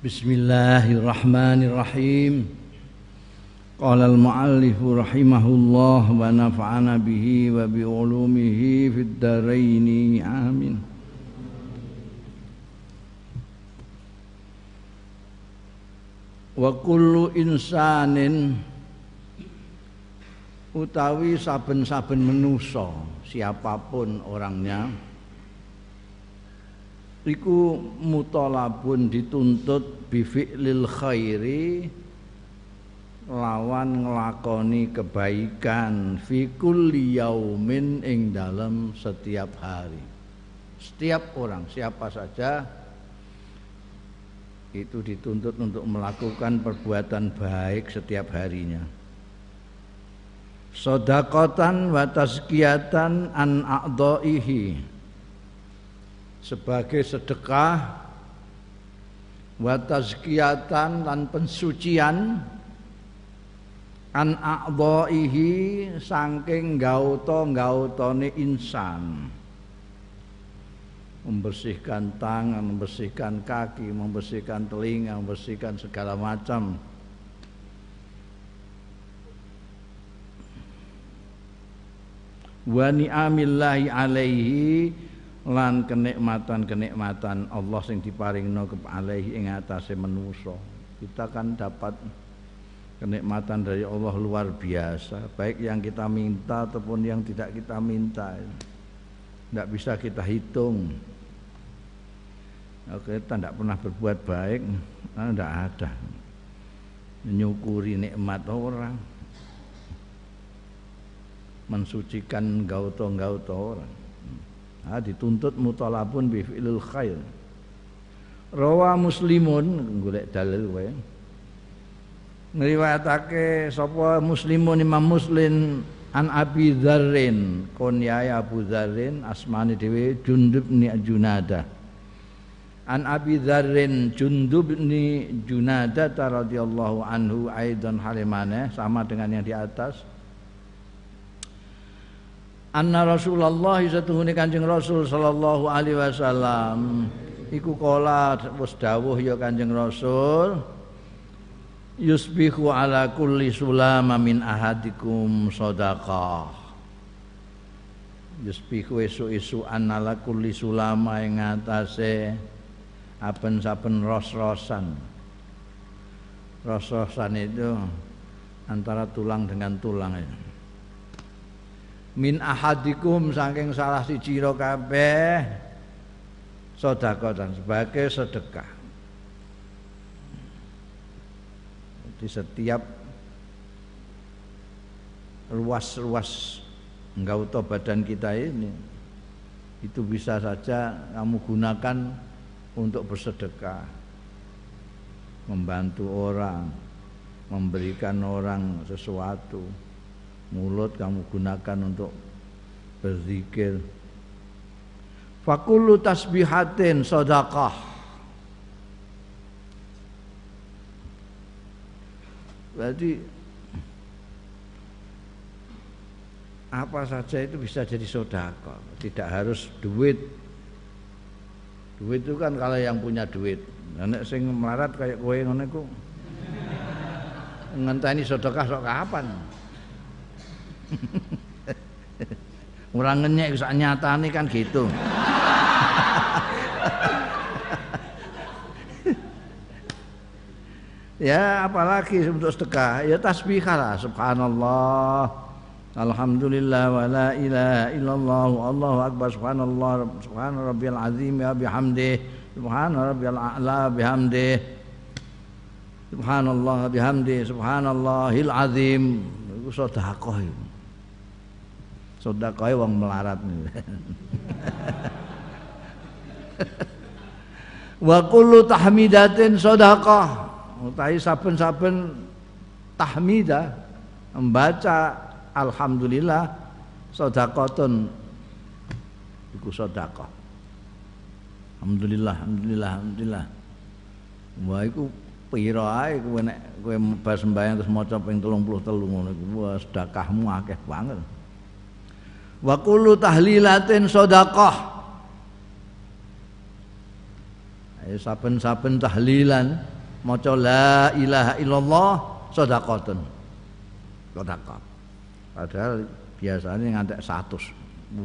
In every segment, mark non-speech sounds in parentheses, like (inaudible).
Bismillahirrahmanirrahim. Qala al-muallif rahimahullah wa nafa'ana bihi wa bi ulumihi fid dharain. Amin. Wa kullu insanin utawi saben-saben menusa siapa pun orangnya iku mutalabun dituntut bifi'lil khairi lawan ngelakoni kebaikan fi kulli yaumin ing dalam setiap hari. Setiap orang siapa saja itu dituntut untuk melakukan perbuatan baik setiap harinya. Sodakotan wa tazkiyatan an a'dha'ihi sebagai sedekah wa tazkiyatan dan pensucian an a'dha'ihi saking gauta-gautane insan. Membersihkan tangan, membersihkan kaki, membersihkan telinga, membersihkan segala macam. Wa ni'amillahi alaihi lan kenikmatan-kenikmatan Allah sing diparingno alaihi ing atase manusa. Kita kan dapat kenikmatan dari Allah luar biasa, baik yang kita minta ataupun yang tidak kita minta. Tidak bisa kita hitung. Kita tidak pernah berbuat baik, tidak ada. Menyukuri nikmat orang, mensucikan gauto-gauto orang ha, dituntut mutalabun bi fi'lil khair. Rawa muslimun golek dalil wae ngriwayatake sapa muslimun imam muslim an abi dzarrin kunyai abu dzarrin asmane dhewe jundub ni junada an abi dzarrin jundub ni junada radhiyallahu anhu aidan halimane sama dengan yang di atas anna Rasulullah satuhune Kanjeng Rasul sallallahu alaihi wasallam. Iku kala wis dawuh ya Kanjeng Rasul. Yusbihu ala kulli sulama min ahadikum sadaqah. Yusbihu isu-isu anala kulli sulama ing atase aben-saben ros-rosan. Ros-rosan itu antara tulang dengan tulang itu min ahadikum saking salah si ciro kabeh. Dan sebagai sedekah. Di setiap ruas-ruas enggak badan kita ini itu bisa saja kamu gunakan untuk bersedekah. Membantu orang memberikan orang sesuatu mulut kamu gunakan untuk berzikir. Fakulu tasbihatin sodakah berarti apa saja itu bisa jadi sodako. Tidak harus duit. Duit itu kan kalau yang punya duit. Nek sing melarat kayak kowe ngono iku. Ngenteni sedekah sok kapan (laughs) Orang ngenyek sak nyatane kan gitu. (laughs) ya apalagi untuk sedekah. Ya tasbihah lah subhanallah. Alhamdulillah wa la ilaha illallah allahu akbar. Subhanallah subhana rabbiyal azim ya bihamdih. Subhana rabbiyal a'la bihamdih. Subhanallah bihamdih. Subhanallahil azim. Itu sedekah sedekah wong melarat. Wa kullu tahmidatin sedekah utahi saben-saben tahmidah membaca alhamdulillah sedekahun iku sedekah alhamdulillah alhamdulillah alhamdulillah. Wah iku pira ae kowe nek kowe sembahyang terus maca ping 33 ngono iku. Wah sedekahmu akeh banget wa kullu tahlilatin sadaqah saben-saben tahlilan maca la ilaha illallah sedekahun sedekah padahal biasanya ngantek 100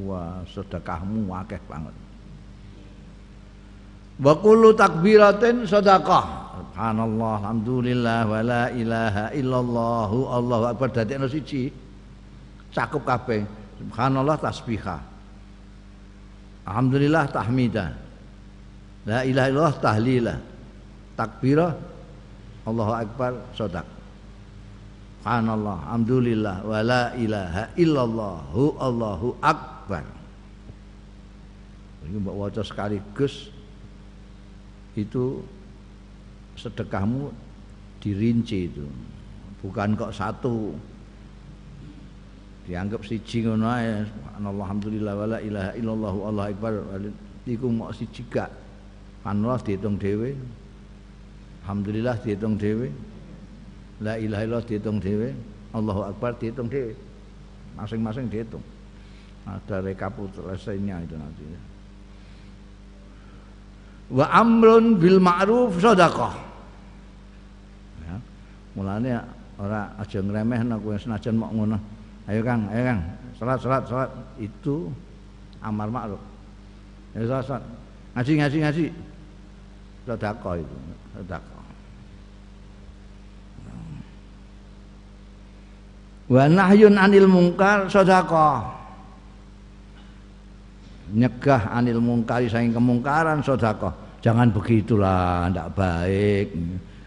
wah sedekahmu akeh banget. Wa kullu takbiratin sedekah subhanallah alhamdulillah wa la ilaha illallah Allahu akbar. Dadekno siji cakup kabeh subhanallah tasbihah. Alhamdulillah tahmidah. La ilaha illallah tahlilah. Takbirah. Allahu akbar. Sedekah Subhanallah, alhamdulillah, wa la ilaha illallah, Allahu akbar. Ini mbak waca sekaligus itu sedekahmu dirinci itu. Bukan kok satu. Dianggap siji ngono ae. Subhanallah, alhamdulillah, wa la ilaha illallah, Allahu akbar. Iku mau siji gak. Subhanallah dihitung dhewe. Alhamdulillah dihitung dhewe. La ilaha illallah dihitung dhewe, Allahu akbar dihitung dhewe. Masing-masing dihitung. Ada rekapitulasinya itu nanti. Wa amrun bil ma'ruf sedekah. Ya. Mulane ora aja ngremehno kowe senajan mok ngono. Ayo Kang, ayo Kang, salat salat salat itu amar ma'ruf. Ya salat. Ngaji ngaji ngaji. Sedekah itu, sedekah. wa nahyun anil mungkar sedekah nyegah anil mungkari saking kemungkaran sedekah jangan begitulah ndak baik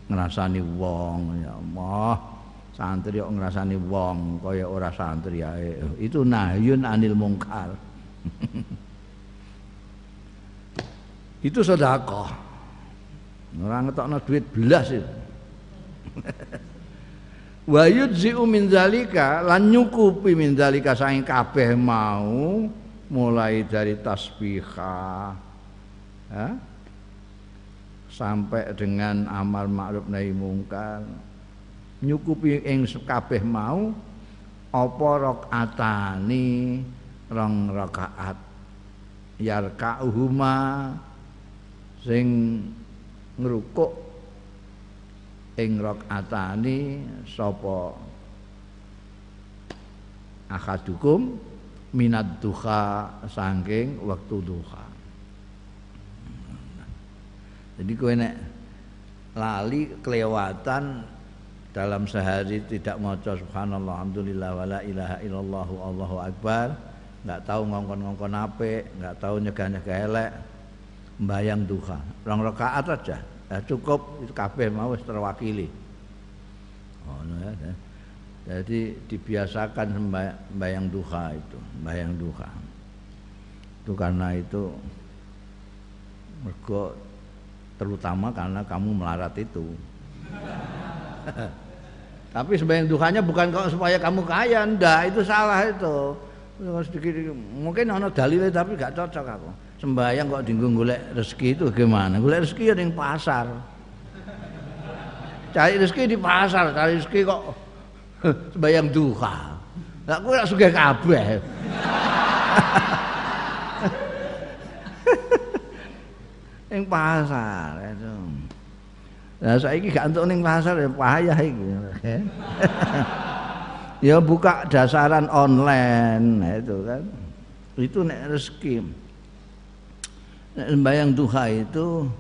ngrasani wong ya Allah santri kok ngrasani wong kaya ora santri ae. Itu nahyun anil mungkar. (laughs) Itu sedekah. Orang ngetokno duit belas itu. (laughs) Wa yujzi'u min zalika lan nyukupi min zalika saing kabeh mau mulai dari tasbihah sampai dengan amal ma'ruf nahi mungkar nyukupi ing kabeh mau apa rakaatani rong rakaat? Yarka'uhuma sing ngrukuk ing rakaatani sapa? Akadukum minat duha saking waktu duha. Jadi kowe nek lali kelewatan dalam sehari tidak maca subhanallah alhamdulillah wala ilaha illallah allahu akbar nggak tahu ngongkon-ngongkon ape nggak tahu nyegah-nyegah elek mbayang duha rong rakaat aja Nah, cukup itu kabeh mau terwakili. Oh, ya, ya. Jadi dibiasakan sembahyang duha itu, sembahyang duha. Itu karena itu mergo terutama karena kamu melarat itu. (laughs) Tapi sembahyang duhanya bukan kalau supaya kamu kaya, ndak itu salah itu. Sedikit, mungkin ono dalilnya tapi gak cocok aku sembahyang kok dinggung golek rezeki itu gimana? Golek rezeki ya ning pasar. Cari rezeki di pasar, cari rezeki kok (laughs) sembahyang duha. Lah kowe sugih kabeh. (laughs) ning pasar itu. Nah saiki gak entuk ning pasar ya payah iki. (laughs) ya buka dasaran online nah itu kan. Itu nek rezeki. Sembahyang duha itu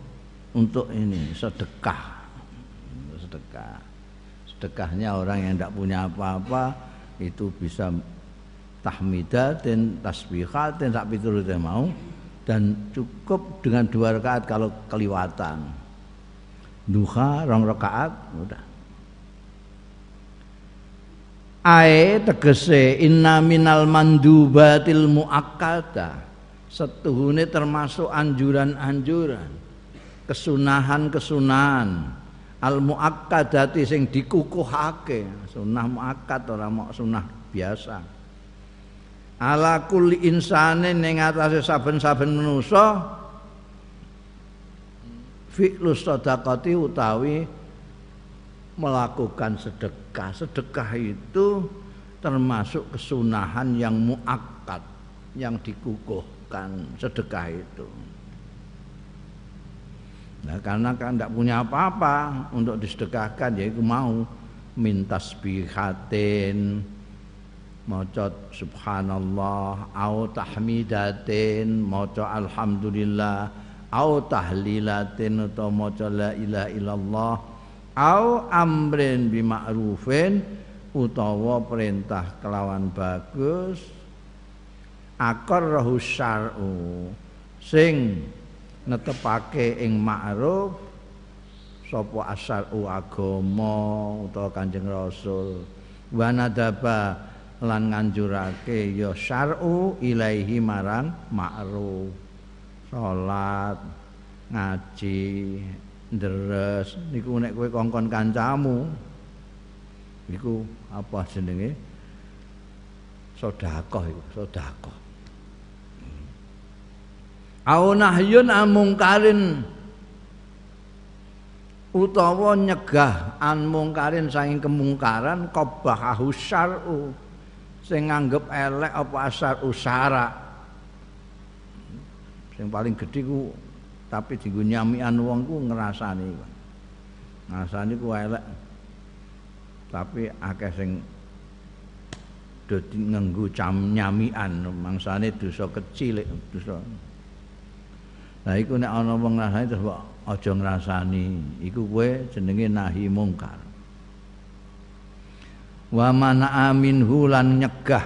untuk ini sedekah. Sedekah. Sedekahnya orang yang tidak punya apa-apa itu bisa tahmidah dan tasbihat dan tak piturut mau. Dan cukup dengan dua rakaat kalau keliwatan duha rong rakaat udah Ae tegese inna minal mandubatil muakkadah setuhune termasuk anjuran-anjuran kesunahan-kesunahan. Al muakkadati sing dikukuhake. Sunah muakkad ora mau sunah biasa. Ala kulli insane ning atase saben-saben manusa fi'lu sadaqati utawi melakukan sedekah. Sedekah itu termasuk kesunahan yang muakkad yang dikukuh melakukan sedekah itu. Nah, karena kan tidak punya apa-apa untuk disedekahkan ya itu mau minta tasbihatin maca subhanallah au tahmidatin maca alhamdulillah au tahlilatin atau maca la ilaha illallah. Au amrin bima'rufin utawa perintah kelawan bagus. Akar syar'u. Sing netepake ing ma'ruf sapa asyaru agama utawa Kanjeng Rasul. Wa nadaba lan nganjurake ya syar'u ilaihi marang ma'ruf salat ngaji deres niku nek kowe kongkon kancamu iku apa jenenge? Sedekah iku sedekah au nahyun amungkarin utawa nyegah an saking kemungkaran qabahu syar'u sing nganggep elek apa asar usara sing paling gedhe ku tapi dienggo nyamikan wong ku ngrasani ngrasani ku elek tapi akeh sing dadi nganggo cam nyamikan mangsane dosa kecil dosa. Nah iku nek ana wong ngrasani terus kok aja ngrasani. Iku kowe jenenge nahi mungkar. Wa mana minhu lan nyegah.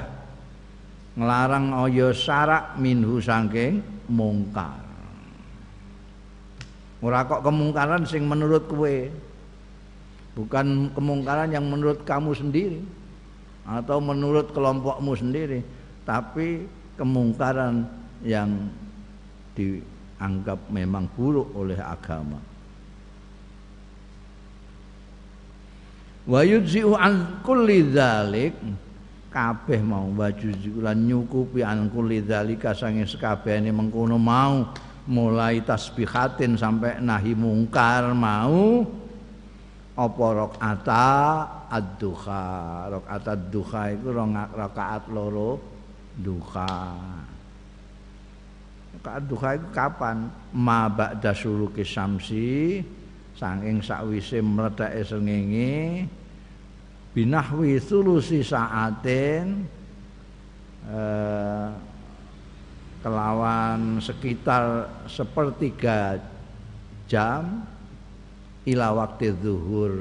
Nglarang aya syarak minhu saking mungkar Ora kok kemungkaran sing menurut kue Bukan kemungkaran yang menurut kamu sendiri atau menurut kelompokmu sendiri, tapi kemungkaran yang dianggap memang buruk oleh agama. Wa yujzi'u an kulli dzalik kabeh mau baju lan nyukupi an kulli dzalika sange sekabehane mengkono mau mulai tasbihatin sampai nahi mungkar mau. Apa rakaata ad-duha? Rakaat ad-duha itu rakaat loro duha. Rakaat duha itu kapan? Ma ba'da suluki samsi saking sakwise mledake srengenge binahwi sulusi saatin eh, kelawan sekitar sepertiga jam ila waktu zuhur.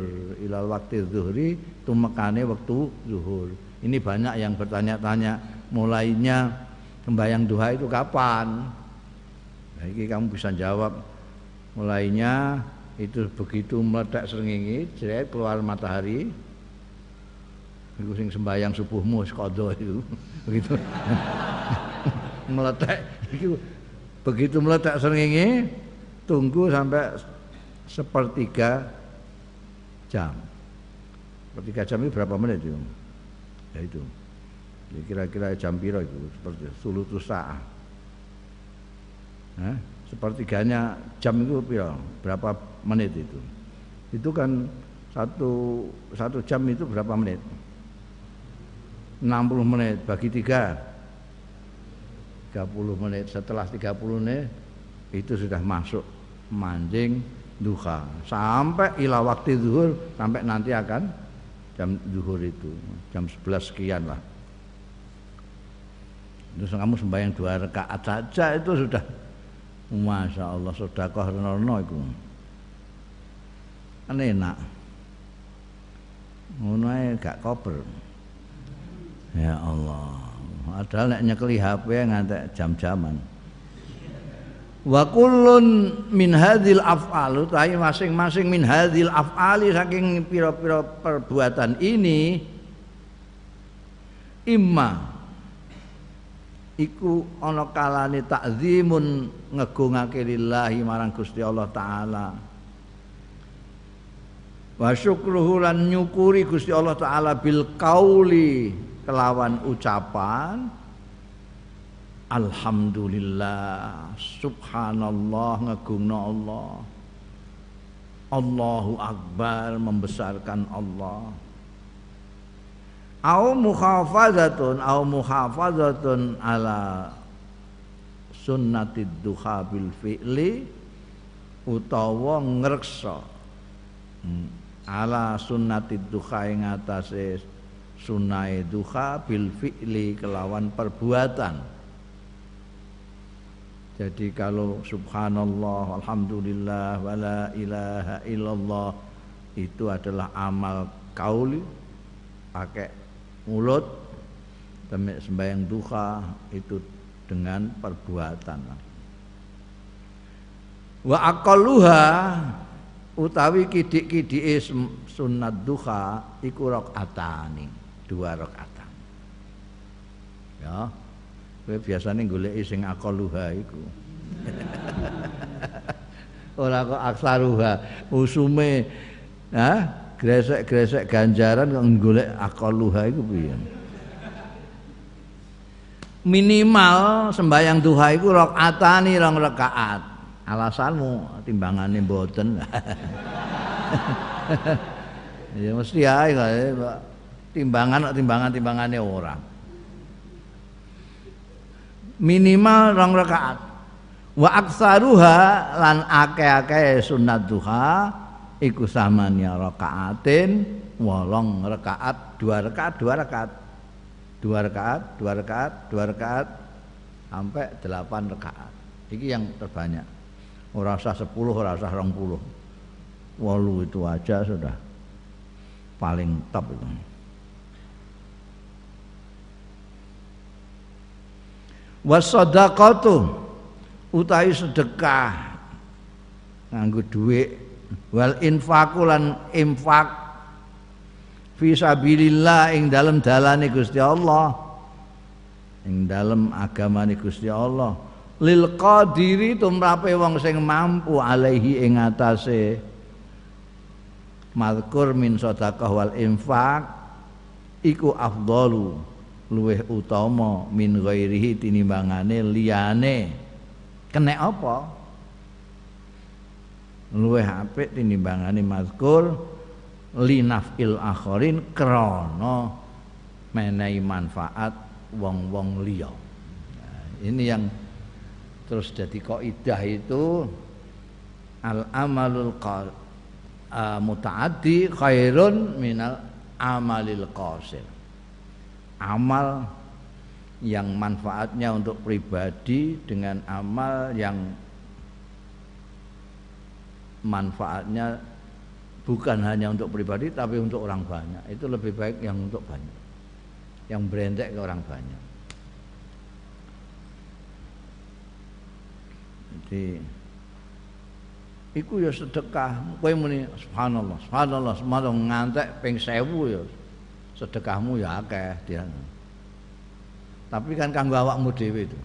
Ila waktu zuhri tumekane waktu zuhur. Ini banyak yang bertanya-tanya mulainya sembahyang duha itu kapan? Nah, ini kamu bisa jawab mulainya itu begitu meledak seringi jeret keluar matahari itu sing sembahyang subuhmu sekodo itu (laughs) begitu. (laughs) Meletak itu begitu meletak seringi tunggu sampai sepertiga jam. Sepertiga jam itu berapa menit itu ya itu. Kira-kira jam piro itu? Seperti sulutu sa'ah nah, sepertiganya jam itu piro? Berapa menit itu? Itu kan satu satu jam itu berapa menit 60 menit bagi tiga. 30 menit setelah 30 menit itu sudah masuk mancing duha. Sampai ila waktu zuhur sampai nanti akan jam zuhur itu. Jam 11 sekian lah. Terus kamu sembahyang dua rakaat saja itu sudah Masya Allah sudah kau itu. Kan enak. Ngono gak koper ya Allah. Padahal nek nyekeli HP ngantek jam-jaman. Wa kullun min hadhil af'al. Utawi masing-masing min hadhil af'ali saking pira-pira perbuatan ini. Imma iku ana kalane takzimun ngegungake lillahi marang Gusti Allah taala. Wa syukruhu lan nyukuri Gusti Allah taala bil qauli kelawan ucapan Alhamdulillah Subhanallah ngegungno Allah Allahu Akbar membesarkan Allah Au muhafazatun au muhafazatun ala sunnatid duha bil fi'li utawa ngreksa hmm. ala sunnati duha ing atase sunai duha bil fi'li kelawan perbuatan. Jadi kalau subhanallah alhamdulillah wala ilaha illallah itu adalah amal kauli pakai mulut sembahyang duha itu dengan perbuatan. Wa aqalluha utawi kidik-kidike sunat duha iku rakaatani dua rakaat. Ya. Kowe biasane goleki sing aqalluha iku. (laughs) Ora kok aksaruha usume ha? Gresek-gresek ganjaran kok golek aqalluha iku piye? Minimal sembahyang duha iku rakaatani rong rakaat. Alasanmu timbangannya mboten. (laughs) Ya mesti ae timbangan timbangan timbangannya orang minimal rong rakaat. Wa aksaruha lan ake-ake sunat duha iku samanya rakaatin wolong rakaat dua rakaat dua rakaat. Dua rakaat dua rakaat dua rakaat sampai delapan rakaat. Ini yang terbanyak. Ora usah 10, ora usah 20. Walu itu aja sudah paling top itu. Wasadaqatu utawi sedekah. Nganggo dhuwit. Wal infaqu lan infak fi sabilillah ing dalem dalane Gusti Allah. Ing dalem agamane Gusti Allah. Lil qadiri tumrape wong sing mampu alaihi ing atase. Mazkur min sedekah wal infak iku afdalu luweh utama min ghairihi tinimbangane liyane. Kena apa? Luweh apik tinimbangane mazkur linafil akharin krana menehi manfaat wong-wong liya. Nah, ini yang terus jadi kaidah itu. Al amalul qal uh, mutaaddi khairun minal amalil qasir amal yang manfaatnya untuk pribadi dengan amal yang manfaatnya bukan hanya untuk pribadi tapi untuk orang banyak. Itu lebih baik yang untuk banyak. Yang berentek ke orang banyak. Jadi iku ya sedekah. Kowe muni subhanallah, subhanallah, subhanallah ngantek ping 1000 ya sedekahmu ya akeh dia. Tapi kan kanggo awakmu dhewe itu.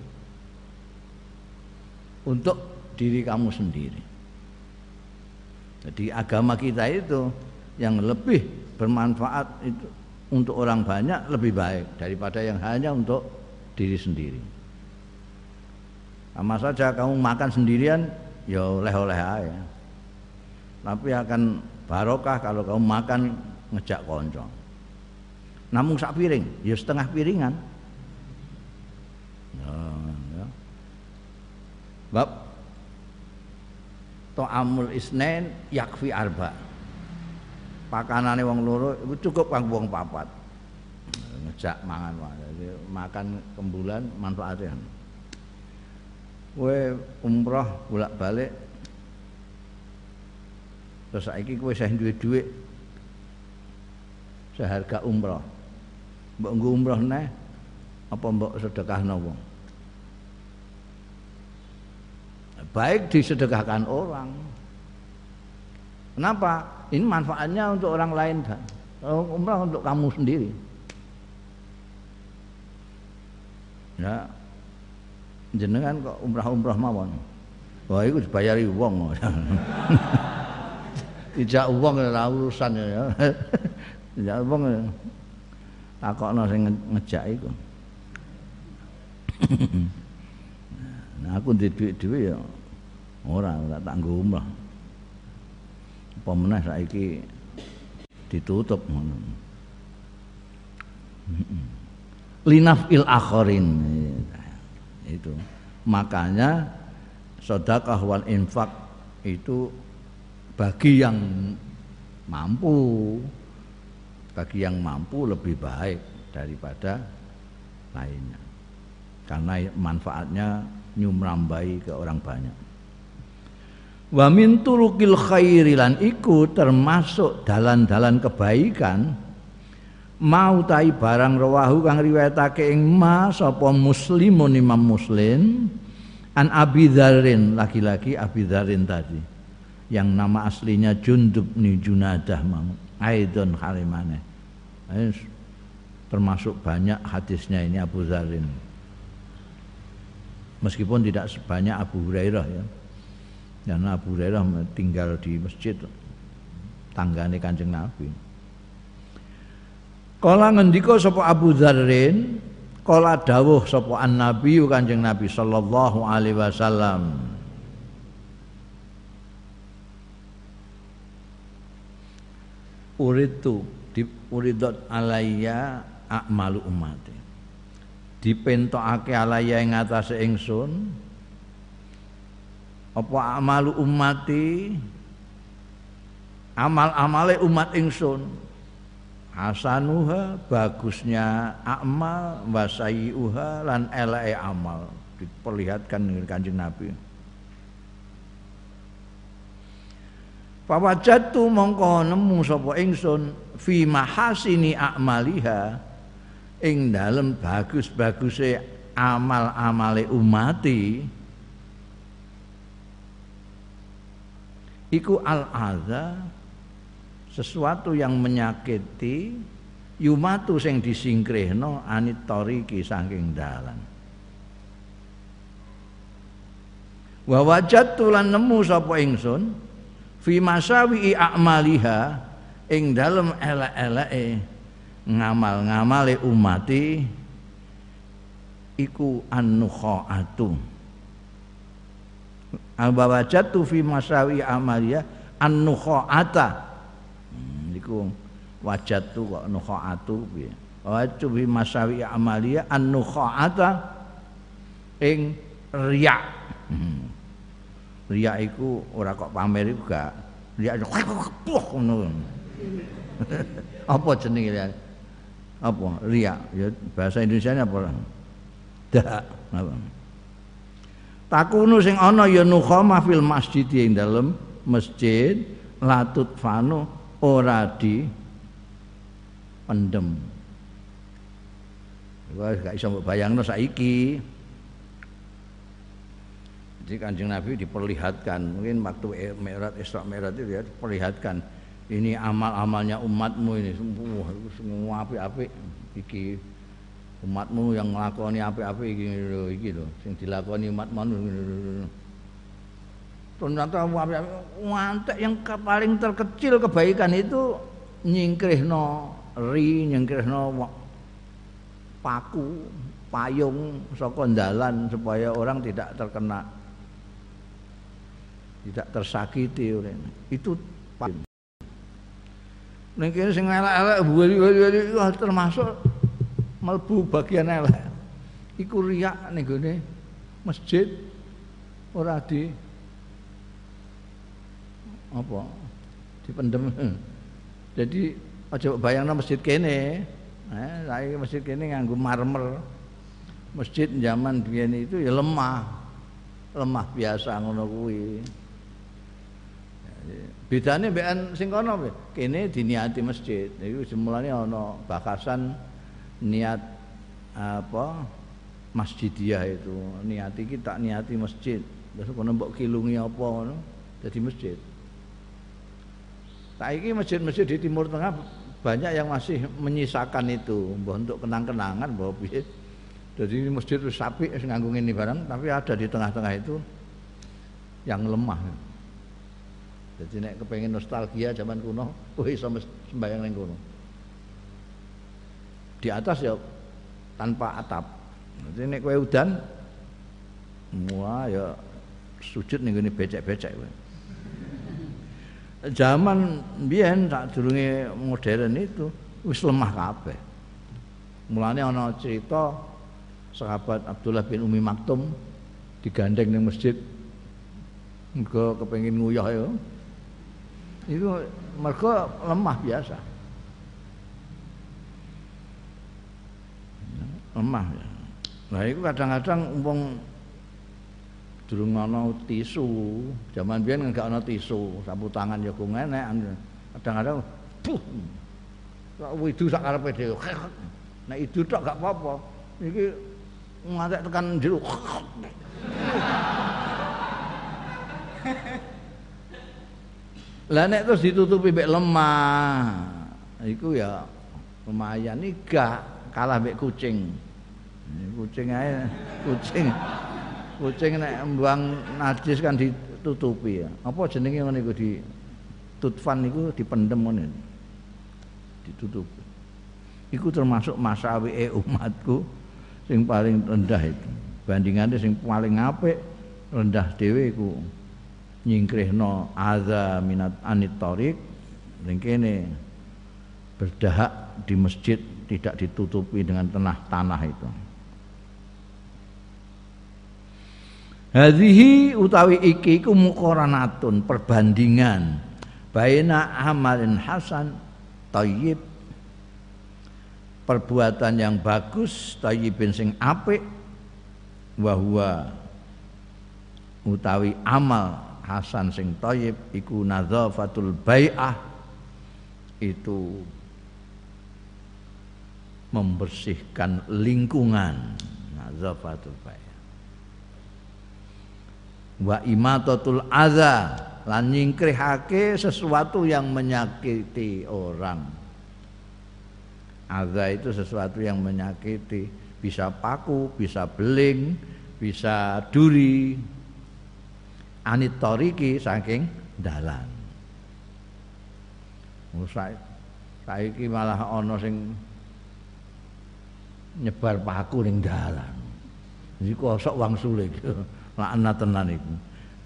Untuk diri kamu sendiri. Jadi agama kita itu yang lebih bermanfaat itu untuk orang banyak lebih baik daripada yang hanya untuk diri sendiri. Sama saja kamu makan sendirian ya oleh-oleh aja. Tapi akan barokah kalau kamu makan ngejak konco. Namun sak piring, ya setengah piringan. Ya, ya. Bab To'amul isnen yakfi arba. Pakanane wong loro itu cukup kanggo wong papat. Ngejak mangan makan kembulan manfaatnya kowe umroh bolak-balik terus saiki kowe sih duwe dhuwit seharga umroh mbok nggo umroh neh apa mbok sedekahno wong baik disedekahkan orang kenapa ini manfaatnya untuk orang lain kan umrah untuk kamu sendiri ya jenengan kok umrah-umrah mawon. Wah itu dibayari wong. (laughs) Tidak uang ora urusan ya. (laughs) Tidak uang takokno sing ngejak iku. (clears throat) nah aku di duit dhewe ya ora ora tak nggo umrah. Apa meneh saiki ditutup ngono. (clears throat) Linafil akhirin itu makanya sedekah wal infak itu bagi yang mampu bagi yang mampu lebih baik daripada lainnya. Karena manfaatnya nyumrambai ke orang banyak. Wa min turukil khairilan iku termasuk dalan-dalan kebaikan. Mau tai barang rawahu kang riwayatake ing ma sapa muslimun imam muslim an Abi Dzarin laki-laki Abi Dzarin tadi yang nama aslinya Jundub ni Junadah Aidon Halimane termasuk banyak hadisnya ini Abu Dzarin meskipun tidak sebanyak Abu Hurairah ya. Karena Abu Hurairah tinggal di masjid tanggane Kanjeng Nabi. Kala ngendika sapa Abu Dzarrin Kala dawuh sapa an-nabi Kanjeng Nabi sallallahu alaihi wasallam. Uritu di uridot alayya akmalu umati. Dipentokake alayya ing atase ingsun apa amalu umati? Amal-amale umat ingsun. Hasanuha bagusnya amal wasaiuha lan elake amal. Diperlihatkan dengan kanjeng Nabi Pawajatu mongko nemu sapa ingsun fi mahasini a'maliha ing dalem bagus-baguse amal-amale umati. Iku al-adza sesuatu yang menyakiti yumatu sing disingkrihno anit tariki saking dalan. Wa wajadtu lan nemu sapa ingsun fi masawi a'maliha ing dalem elek-eleke ngamal-ngamale umati iku an-nukhaatu. Al-bawajatu fi masawi amaliha an-nukhaata. Iku wajatu kok nukhaatu piye? Wajatu bi masawi amalia an nukhaata ing riya. Hmm. Riya iku ora kok pamer iku gak. Riya ngono. (laughs) Apa jenenge riya apa? Riya ya bahasa Indonesia apa? Dak. Apa? Takunu sing ana ya nukhama fil masjid ing dalem masjid latut fanu ora di pendem. Wah, gak iso bayangno saiki. Jadi Kanjeng Nabi diperlihatkan, mungkin waktu Mi'raj Isra Mi'raj itu ya diperlihatkan. Ini amal-amalnya umatmu ini. Semua semua api-api iki umatmu yang nglakoni api-api iki lho iki lho. Sing dilakoni umat manusia ternyata wantek yang paling terkecil kebaikan itu nyingkrihno ri nyingkrihno paku payung saka dalan supaya orang tidak terkena tidak tersakiti oleh itu Ning kene sing elek-elek buali-buali termasuk melbu bagian elek. Iku riak ning gone masjid ora di apa dipendem. Jadi aja bayangno masjid kene. Eh saiki masjid kene nganggo marmer. Masjid zaman biyen itu ya lemah. Lemah biasa ngono kuwi bedane mbekan sing kono kene diniati masjid. Iku semulane ana bakasan niat apa masjidiyah itu. Niati kita niati masjid. Terus kono mbok kilungi apa ngono jadi masjid. Saiki masjid-masjid di Timur Tengah banyak yang masih menyisakan itu, untuk kenang-kenangan bahwa piye. Jadi masjid itu sapi nganggo ini barang, tapi ada di tengah-tengah itu yang lemah. Jadi nek kepengen nostalgia zaman kuno, wih sama sembahyang ning kuno. Di atas ya tanpa atap. Jadi nek kowe udan, wah ya sujud ning becek-becek kowe zaman biyen tak durunge modern itu wis lemah kabeh. Mulane ana cerita sahabat Abdullah bin Umi Maktum digandeng ning masjid Mergo kepengin nguyah ya. Itu mergo lemah biasa. Lemah ya. Nah itu kadang-kadang umpung durung ana tisu. Zaman biyen enggak ana tisu, sapu tangan ya kok enek. Kadang-kadang buh. Kok widu sak karepe dhewe. (laughs) Nek itu tok gak apa-apa. Iki ngantek tekan jero. (laughs) (laughs) Lah nek terus ditutupi mek lemah. Iku ya lumayan iki gak kalah mek kucing. Kucing ae kucing. Kucing nek mbuang najis kan ditutupi ya. Apa jenenge ngene iku di tutfan niku dipendem ngene. Ditutupi. Iku termasuk masawi umatku sing paling rendah itu. Bandingannya sing paling apik rendah dhewe iku nyingkrihno adza minat anit ning kene berdahak di masjid tidak ditutupi dengan tanah tanah itu. Hadhihi utawi iki iku muqaranatun perbandingan baina amalin hasan thayyib perbuatan yang bagus thayyibin sing apik wa utawi amal hasan sing thayyib iku nadzafatul bai'ah itu membersihkan lingkungan. Nadzafatul bai'ah. Wa imatatul adza lan nyingkrihake sesuatu yang menyakiti orang. Adza itu sesuatu yang menyakiti bisa paku bisa beling bisa duri anit toriki saking dalan. Saiki malah ana sing nyebar paku ning dalan. Iki kosok wangsule (laughs) laknat tenan iku.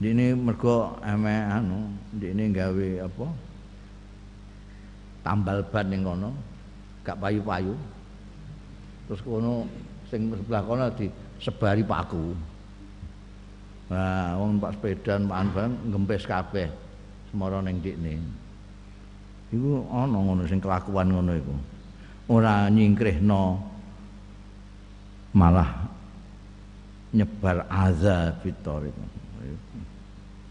Dene mergo eme anu, dene gawe apa? Tambal ban ning kono, gak payu-payu. Terus kono sing sebelah kono disebari paku. Nah, wong Pak sepeda Pak Anban ngempes kabeh semara ning ndikne. Iku ana ngono sing kelakuan ngono iku. Ora nyingkrihno malah nyebar azab fitor itu.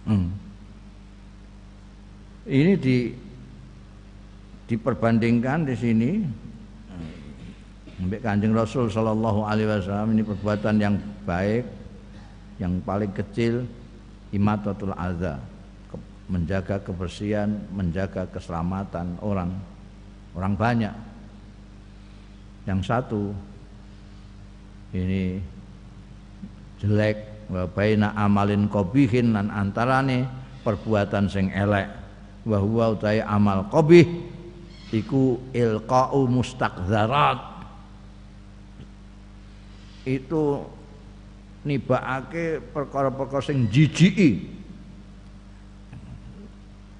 Hmm. Ini di diperbandingkan di sini Mbak Kanjeng Rasul sallallahu alaihi wasallam ini perbuatan yang baik yang paling kecil imatatul adza menjaga kebersihan, menjaga keselamatan orang orang banyak. Yang satu ini jelek wa baina amalin qabihin lan antarane perbuatan sing elek wa huwa utai amal qabih iku ilqa'u mustaqzarat itu nibakake perkara-perkara sing jijiki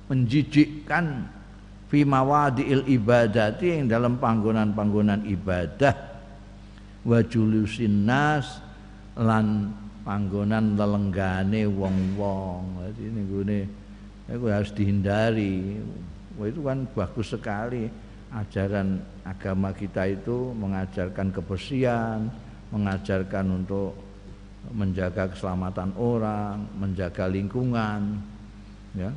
menjijikkan fi mawadiil ibadati yang dalam panggonan-panggonan ibadah wa julusin nas lan panggonan lelenggane wong-wong. Jadi ini itu harus dihindari. Wah itu kan bagus sekali ajaran agama kita itu mengajarkan kebersihan, mengajarkan untuk menjaga keselamatan orang, menjaga lingkungan, ya.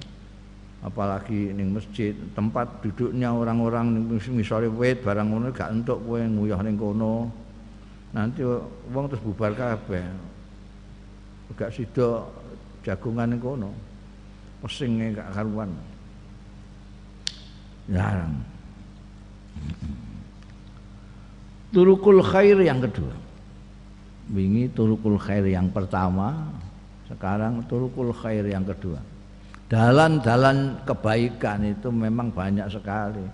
Apalagi ning masjid, tempat duduknya orang-orang misalnya wet barang ngono gak entuk kowe nguyah ning kono. Nanti wong terus bubar kabeh. Gak sida jagungan ning kono. Pesinge gak karuan. Jarang. Turukul khair yang kedua wingi turukul khair yang pertama sekarang turukul khair yang kedua. Dalan-dalan kebaikan itu memang banyak sekali.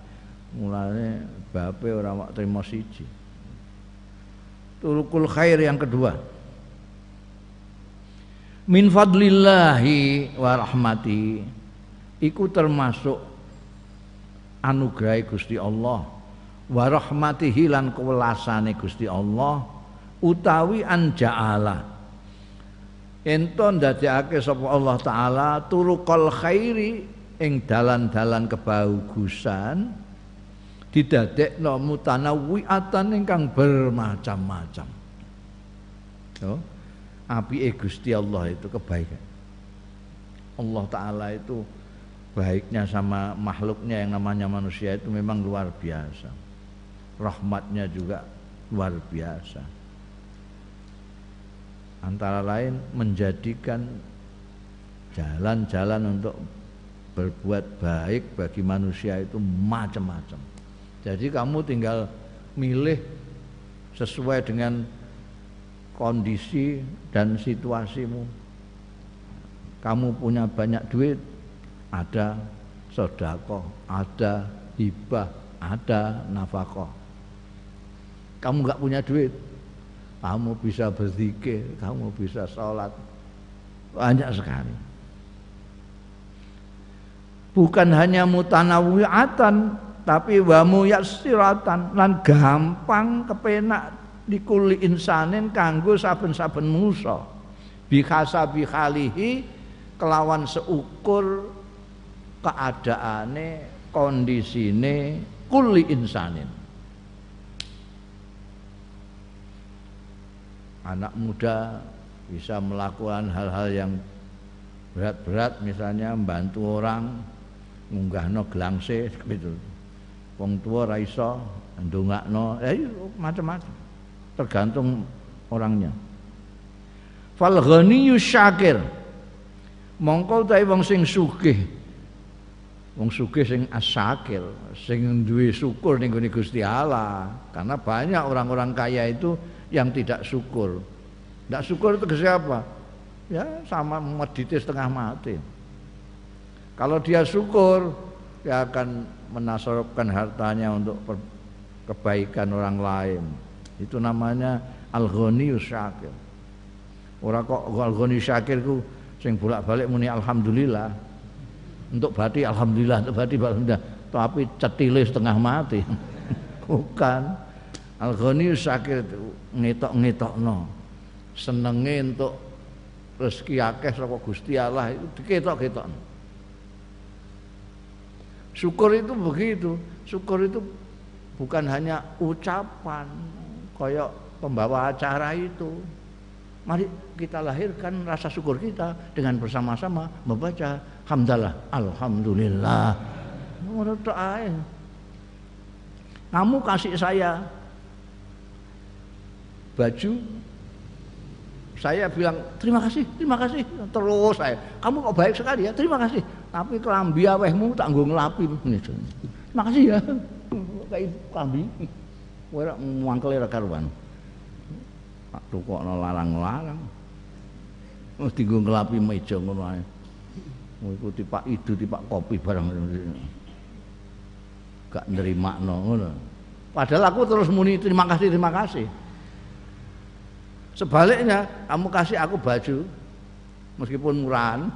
Mulanya bape orang wak terima siji. Turukul khair yang kedua. Min fadlillahi wa rahmati iku termasuk anugerah Gusti Allah. Wa rahmatihi lan kewelasane Gusti Allah utawi an ja'ala ento ndadekake sapa Allah taala turuqal khairi ing dalan-dalan kebagusan didadekno mutanawwiatan ingkang bermacam-macam. Yo, api Gusti Allah itu kebaikan. Allah taala itu baiknya sama makhluknya yang namanya manusia itu memang luar biasa. Rahmatnya juga luar biasa antara lain menjadikan jalan-jalan untuk berbuat baik bagi manusia itu macam-macam. Jadi kamu tinggal milih sesuai dengan kondisi dan situasimu. Kamu punya banyak duit, ada sodako, ada hibah, ada nafkah. Kamu nggak punya duit, kamu bisa berzikir, kamu bisa sholat, banyak sekali. Bukan hanya mutanawiatan, tapi wamu yassiratan lan gampang kepenak dikuli insanin kanggo saben-saben musa. Bihasa bihalihi kelawan seukur keadaane kondisine kuli insanin anak muda bisa melakukan hal-hal yang berat-berat misalnya membantu orang no gelangse (laughs) gitu. Wong tua ra iso ndongakno, eh macam-macam. Tergantung orangnya. Fal ghaniyyu syakir. Mongko utahe wong sing sugih. Wong sugih sing asyakir, sing duwe syukur ning Gusti Allah. Karena banyak orang-orang kaya itu yang tidak syukur. Tidak syukur itu ke siapa? Ya sama mediti setengah mati. Kalau dia syukur, dia akan menasorkan hartanya untuk kebaikan orang lain. Itu namanya al-ghani syakir. Orang kok al-ghani syakir ku sing bolak-balik muni alhamdulillah. Untuk bati alhamdulillah, untuk bati alhamdulillah. Tapi cetile setengah mati. (laughs) Bukan. Al-Ghani sakit ngetok-ngetokno. Senenge untuk rezeki akeh saka Gusti Allah itu diketok-ketokno. Syukur itu begitu. Syukur itu bukan hanya ucapan koyok pembawa acara itu. Mari kita lahirkan rasa syukur kita dengan bersama-sama membaca hamdalah alhamdulillah. Menurut Kamu kasih saya baju saya bilang terima kasih, terima kasih terus saya. Kamu kok baik sekali ya, terima kasih. Tapi kelambi awehmu tak nggo nglapi. Terima kasih ya. Kayak kelambi. Kowe ora muangkel ora karuan. Tak tukokno larang-larang. Wis dienggo nglapi meja ngono ae. Ngikuti Pak Idu, Pak Kopi barang gak nerimakno ngono. Padahal aku terus muni terima kasih, terima kasih. Sebaliknya, kamu kasih aku baju meskipun murahan.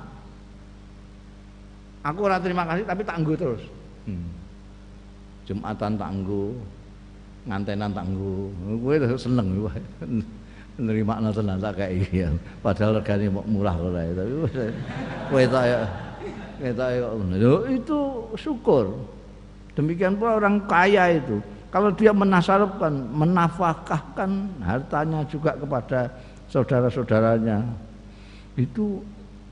Aku ora terima kasih tapi tangguh terus. Hmm. Jumatan tangguh, ngantenan tangguh. Gue seneng gue. Nerima tenan tak kayak iya. Padahal regane murah kok tapi kowe tak ya kita ya itu syukur. Demikian pula orang kaya itu kalau dia menasarupkan, menafkahkan hartanya juga kepada saudara-saudaranya, itu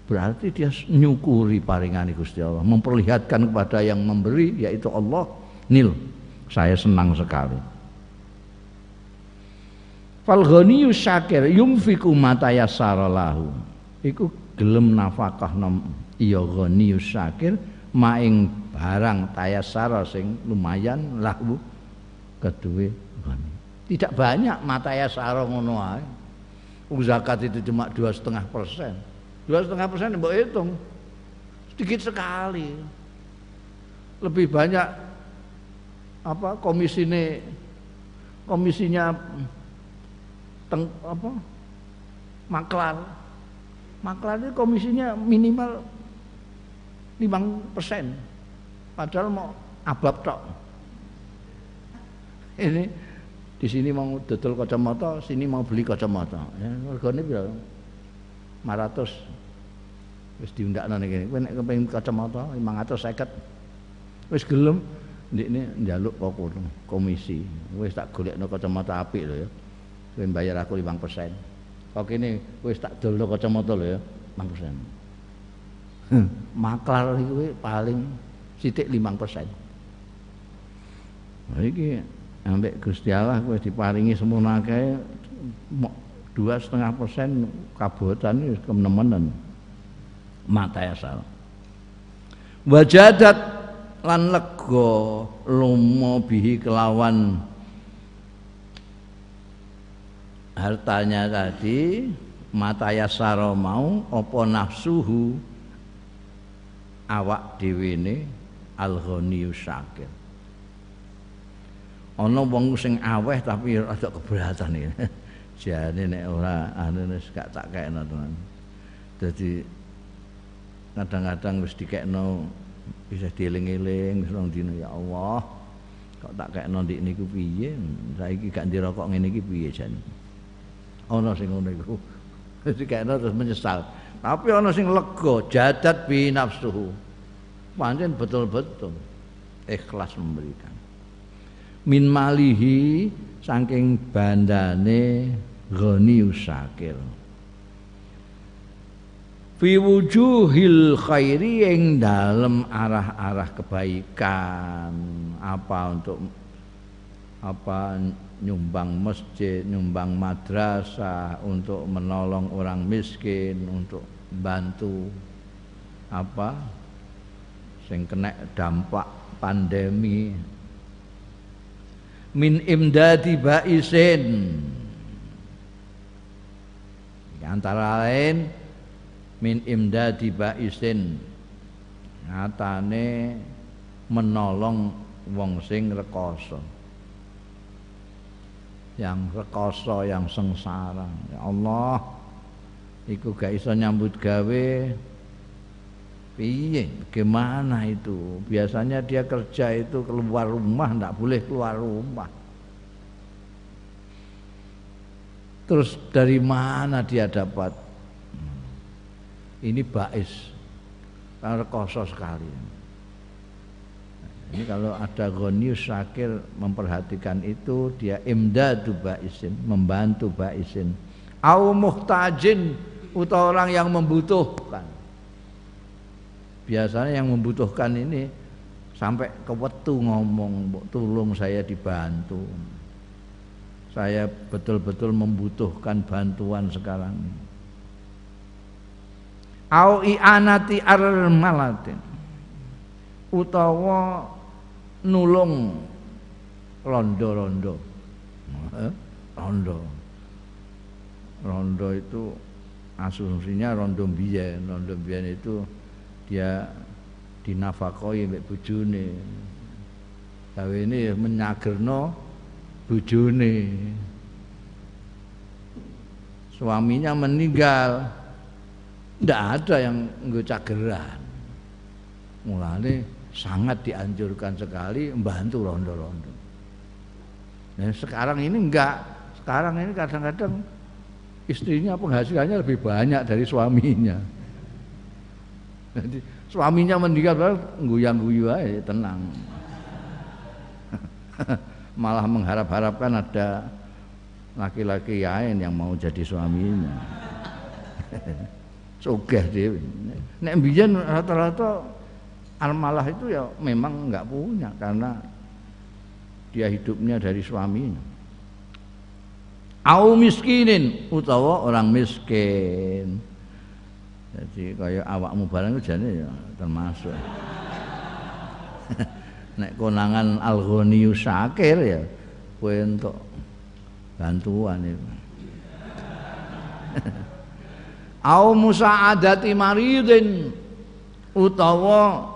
berarti dia nyukuri paringan Gusti Allah, memperlihatkan kepada yang memberi yaitu Allah, nil, saya senang sekali. Fal syakir yumfiku mata yassaralahu. Iku gelem nafkah nom iya ghaniyyu syakir maing barang tayassara sing lumayan lahu kedua tidak banyak mata ya sarong ngono ae. Zakat itu cuma dua setengah persen. Dua setengah persen mbok hitung. Sedikit sekali. Lebih banyak apa ini komisinya teng, apa maklar. Maklar itu komisinya minimal lima persen. Padahal mau abab tok ini di sini mau dodol kacamata, sini mau beli kacamata. Ya, regane berapa? 500 wis diundakno niki kowe nek kepengin kacamata 550 wis gelem ndikne njaluk kok kono? Komisi. Wis tak golekno kacamata apik lho ya. Kowe bayar aku 5% kok kene wis tak dolno kacamata lho ya 5% maklar iki paling sithik 5% Nah, iki ambek Gusti Allah kowe diparingi semono akeh dua setengah persen kabupaten kemenemen mata asal. Wajadat lan lega lumo bihi kelawan. Hartanya tadi mata yasaro mau opo nafsuhu? Awak dhewe ne al syakir ana wong sing aweh tapi rada keberatan iki. (laughs) Jane nek ora wis gak tak kekno tenan dadi kadang-kadang wis dikekno bisa dieling-eling wis rong ya Allah kok tak kekno ndik niku piye? Saiki gak ndirokok ngene iki piye jane ana sing ngono iku. (laughs) Dikekno terus menyesal. Tapi ana sing lega jadat bi nafsuhu pancen betul-betul ikhlas memberikan min malihi saking bandane ghani usakir fi wujuhil khairi yang dalam arah-arah kebaikan apa untuk apa nyumbang masjid, nyumbang madrasah, untuk menolong orang miskin, untuk bantu apa sing kena dampak pandemi min imdadi baisin antara lain min imdadi baisin nyatane menolong wong sing rekoso. Yang rekoso yang sengsara. Ya Allah iku gak iso nyambut gawe piye gimana itu biasanya dia kerja itu keluar rumah ndak boleh keluar rumah Terus dari mana dia dapat? Ini bais. Karena koso sekali. Ini kalau ada gonius sakir memperhatikan itu dia imdadu baisin, membantu baisin. Au muhtajin atau orang yang membutuhkan. Biasanya yang membutuhkan ini sampai ke wetu ngomong, tolong saya dibantu saya betul-betul membutuhkan bantuan sekarang ini. Au i'anati armalatin utawa nulung rondo-rondo. Eh? Rondo. Rondo itu asumsinya rondo biyen, rondo biyen itu dia dinafakoi mbek bojone. Gawe ini menyagerno bojone. Suaminya meninggal. Tidak ada yang nggak cageran. Mulane sangat dianjurkan sekali membantu rondo-rondo. Nah, sekarang ini enggak sekarang ini kadang-kadang istrinya penghasilannya lebih banyak dari suaminya jadi suaminya meninggal guyang-guyu aja tenang (laughs) malah mengharap-harapkan ada laki-laki lain yang mau jadi suaminya. (laughs) Sugih dhewe. Nek mbiyen rata-rata almalah itu ya memang enggak punya karena dia hidupnya dari suaminya. Au miskinin utawa orang miskin. Jadi kayak awakmu barang jane ya termasuk. (laughs) nek konangan alghoniyu syakir ya kowe entuk bantuan itu (laughs) au musaadati maridin utawa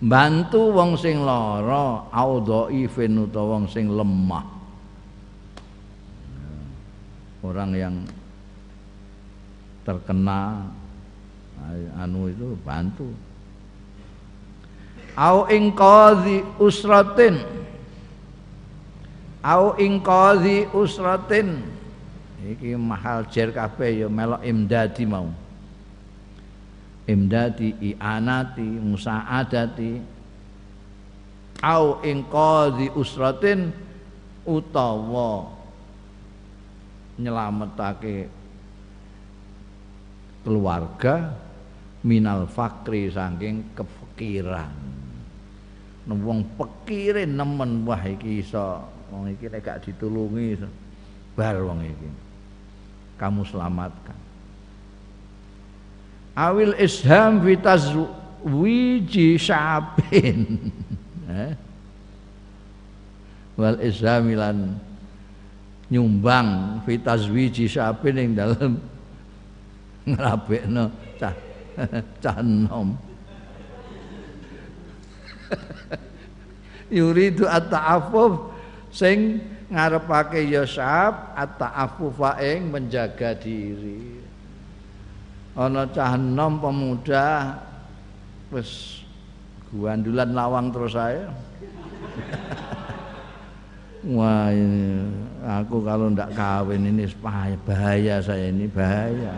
bantu wong sing lara au dhaifin utawa wong sing lemah orang yang terkena anu itu bantu. Au ing qadhi usratin. Au ing qadhi usratin. Iki mahal jer kabeh ya melok imdadi mau. Imdadi i'anati musa'adati. Au ing qadhi usratin utawa nyelametake keluarga minal fakri saking kefikiran. Wong pekire nemen wah iki iso wong iki nek gak ditulungi bar wong iki. Kamu selamatkan. Awil isham vitaz wiji syabin. (laughs) Eh? wal ishamilan nyumbang wiji syabin yang dalam ngrabekno cah (laughs) cah enom. Yuridu at-ta'affuf sing ngarepake ya syab at-ta'affufa ing menjaga diri. Ana cah enom pemuda wis guandulan lawang terus saya (laughs) Wah ini aku kalau ndak kawin ini bahaya saya ini bahaya.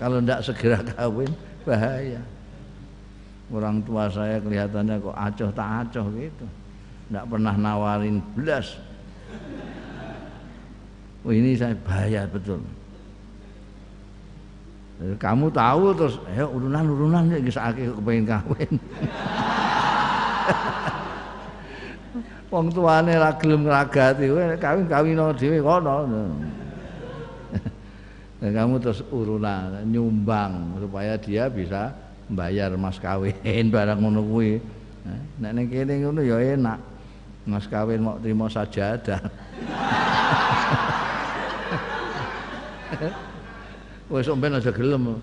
Kalau ndak segera kawin bahaya. Orang tua saya kelihatannya kok acoh tak acoh gitu. Ndak pernah nawarin belas. Oh ini saya bahaya betul. Kamu tahu terus, ya urunan urunan ya bisa kepengen kawin. (laughs) wong tuane ra gelem ngragati kowe kawin-kawino dhewe kono dan kamu terus urunan nyumbang supaya dia bisa bayar mas kawin (laughs) barang ngono kuwi. Nek ning kene ngono ya enak. Mas kawin mau terima sajadah. (laughs) Wis sampean aja gelem.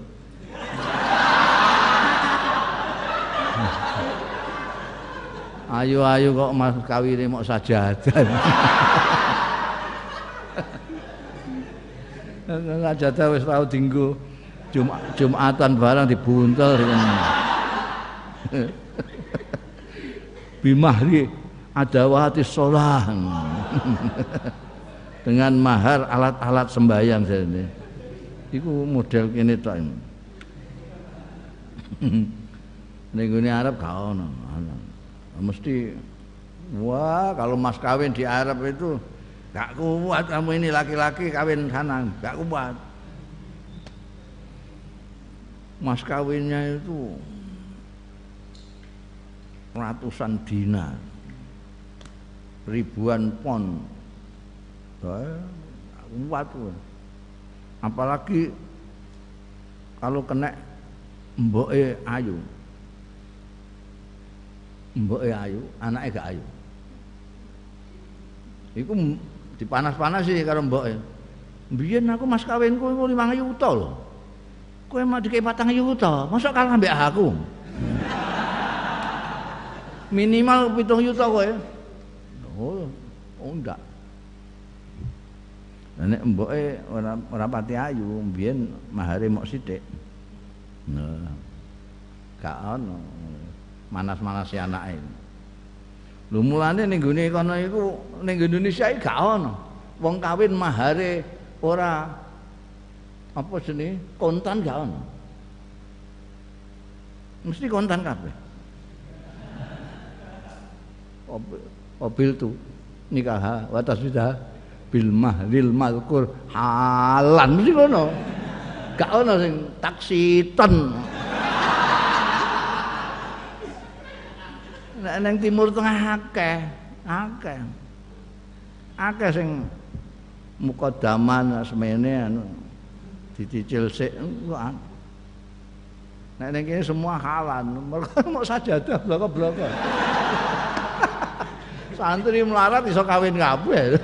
Ayu-ayu kok mas kawine mok sajadah. (laughs) Sajadah wis tau dinggo Jum Jumatan barang dibuntel (laughs) Bimahri adawati sholah (laughs) dengan mahar alat-alat sembahyang ini. Iku model kene tok. (laughs) Ning Arab gak ono mesti wah kalau mas kawin di Arab itu gak kuat kamu ini laki-laki kawin sana gak kuat. Mas kawinnya itu ratusan dinar ribuan pon. Kuat apalagi kalau kena mboke ayu. Mboke ayu, anake gak ayu. Iku dipanas-panas sih karo mboke. Biyen aku mas kawinku iku 5 juta lho. Kowe mau dikei 4 juta, mosok kalah mbek aku. (laughs) Minimal 7 juta kowe. Oh, oh enggak. Nek mboke ora ora pati ayu, biyen mahare mok sithik. Nah. Gak ono manas-manas si anake. Lho mulane ning gone kono iku ning Indonesia iki gak ono. Wong kawin mahare ora apa jenenge kontan gak ono. Mesti kontan kabeh. Mobil tu nikah wa tasbida bil mahril malkur halan mesti kono. Gak ono sing taksiton. Nek ning timur tengah akeh akeh. Akeh sing mukadaman semene anu dicicil sik nek ning kene semua halan mergo (laughs) mau sajadah bloko-bloko. (laughs) Santri melarat iso kawin kabeh.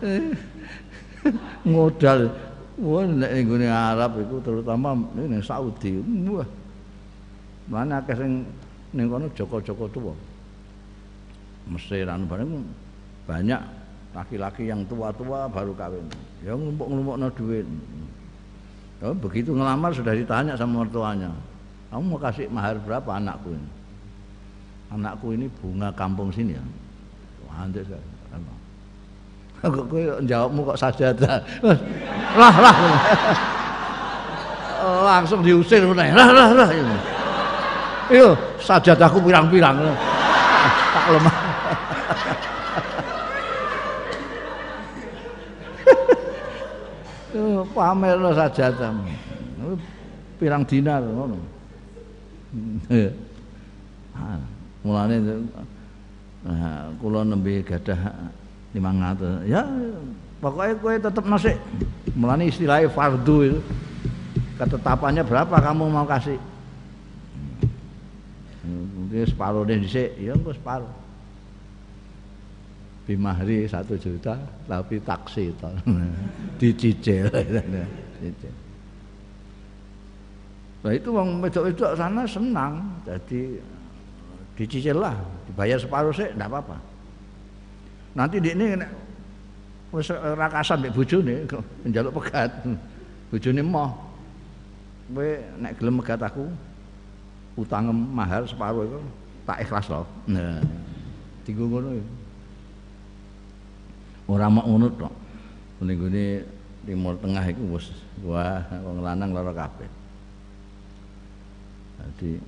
(laughs) Modal Wah, nek ning Arab itu terutama ning Saudi. Wah. Mana akeh sing ning kono Joko-joko tuwa. Mesir anu bareng banyak laki-laki yang tua-tua baru kawin. Ya ngumpuk-ngumpukno duit. Ya, begitu ngelamar sudah ditanya sama mertuanya. Kamu mau kasih mahar berapa anakku ini? anakku ini bunga kampung sini ya. Anjir saya. Kok kowe jawabmu kok sajadah. Lah lah. Langsung diusir meneh. Lah lah lah. Iyo sajadahku pirang-pirang. Tak lemah. pamer lo sajadah. Pirang dinar ngono. Ah, mulane nah, kula nembe gadah 500. Ya pokoknya kowe tetep nasi. Mulane istilahnya fardu itu. Ketetapannya berapa kamu mau kasih? Mungkin separuh deh dhisik, ya engko separuh. Bimahri satu juta tapi taksi to. (laughs) Dicicil. (laughs) Dicicil. Nah itu wong wedok-wedok sana senang, jadi dicicil lah, dibayar separuh sih, tidak apa-apa. Nanti di ini wis rakasan mbek bojone njaluk pegat. Bojone moh. Kowe nek gelem megat aku utang mahar separuh itu tak ikhlas loh. Nah, tinggu ngono ya. Ora mak ngono tok. Ning Timur Tengah iku wis wah wong lanang lara kabeh. Jadi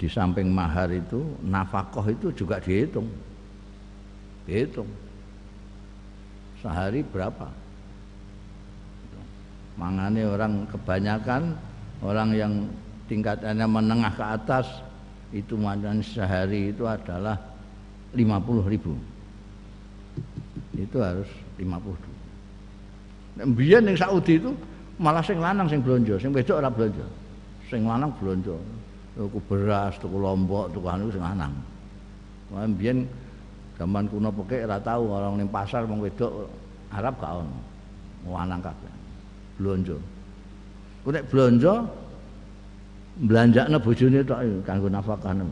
di samping mahar itu nafkah itu juga dihitung. Dihitung. Sehari berapa? Mangane orang kebanyakan orang yang tingkatannya menengah ke atas itu makan sehari itu adalah 50 ribu itu harus 50 ribu Biar yang Saudi itu malah sing lanang sing belanja, sing wedok ora belanja. Sing lanang belanja tuku beras, tuku lombok, tuku anu sing lanang. Mbiyen zaman kuno pekek ora tahu orang ning pasar wong wedok Arab gak ono. Lanang kabeh. Blonjo. Ku nek blonjo belanjakne bojone tok kanggo nafkahne.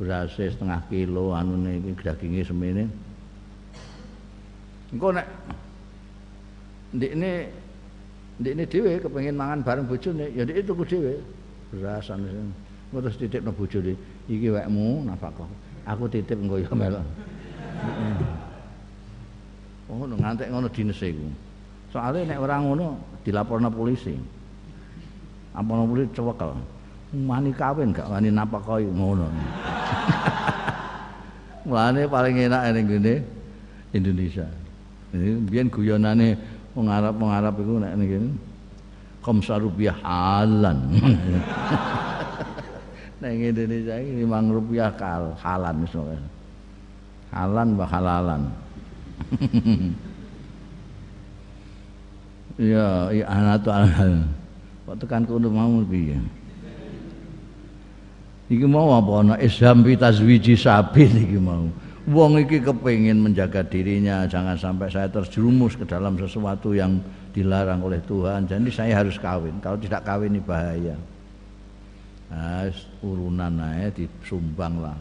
Beras setengah kilo anune iki daginge semene. Engko nek ndekne ndekne dhewe kepengin mangan bareng bojone ya ndek tuku dhewe beras anu terus titipno bojone iki wekmu nafkah aku titip engko ya melok. Oh ngantek ngono dinese iku. Soalnya nek orang ngono dilaporno polisi. Apa polisi cewekel. Wani kawin gak wani napakoi ngono. (laughs) Mulane paling enak ning ngene Indonesia. Ini biyen guyonane wong Arab wong Arab iku nek ngene khamsa rupiah halan. (laughs) Nang Indonesia ini lima rupiah kal halan misalnya. Halan bah halalan. (laughs) ya, ya anak tuh hal. Kok tekan kono mau piye? Iki mau apa ana Islam fi tazwiji sabil iki mau. Wong iki kepengin menjaga dirinya jangan sampai saya terjerumus ke dalam sesuatu yang dilarang oleh Tuhan. Jadi saya harus kawin. Kalau tidak kawin ini bahaya. Nah, urunan ae disumbang lah.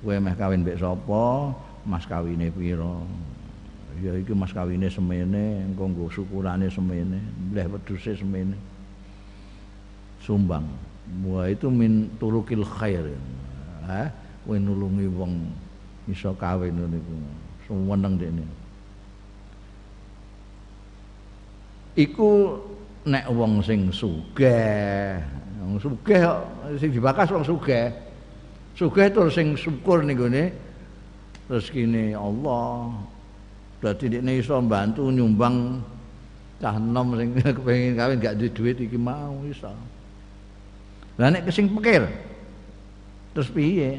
Kowe meh kawin mbek sapa? Mas kawine pira? Ya iki mas kawine semene, engko nggo syukurane semene, mleh wedhuse semene. Sumbang. Wah itu min turukil khair. Ha? Kowe nulungi wong iso kawin niku. Suweneng dekne. iku nek wong sing sugih. Wong sugih sing dibakas wong sugih. Sugih terus sing syukur ning gone rezekine Allah. Dadi dekne iso mbantu nyumbang cah enom sing (laughs) kepengin kawin gak duwe duit iki mau iso. Lah nek sing pikir terus piye?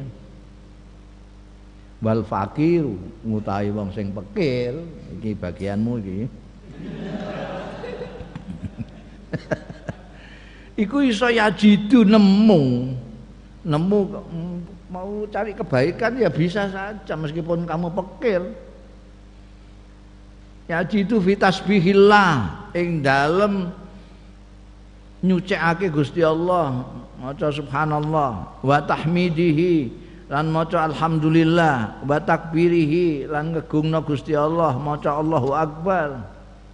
Wal fakir ngutahi wong sing pikir iki bagianmu iki (laughs) Iku iso yajidu nemu. Nemu mau cari kebaikan ya bisa saja meskipun kamu pekir. Yajidu fi tasbihillah ing dalem nyucikake Gusti Allah, maca subhanallah wa tahmidihi lan maca alhamdulillah wa takbirihi lan ngegungna Gusti Allah maca Allahu akbar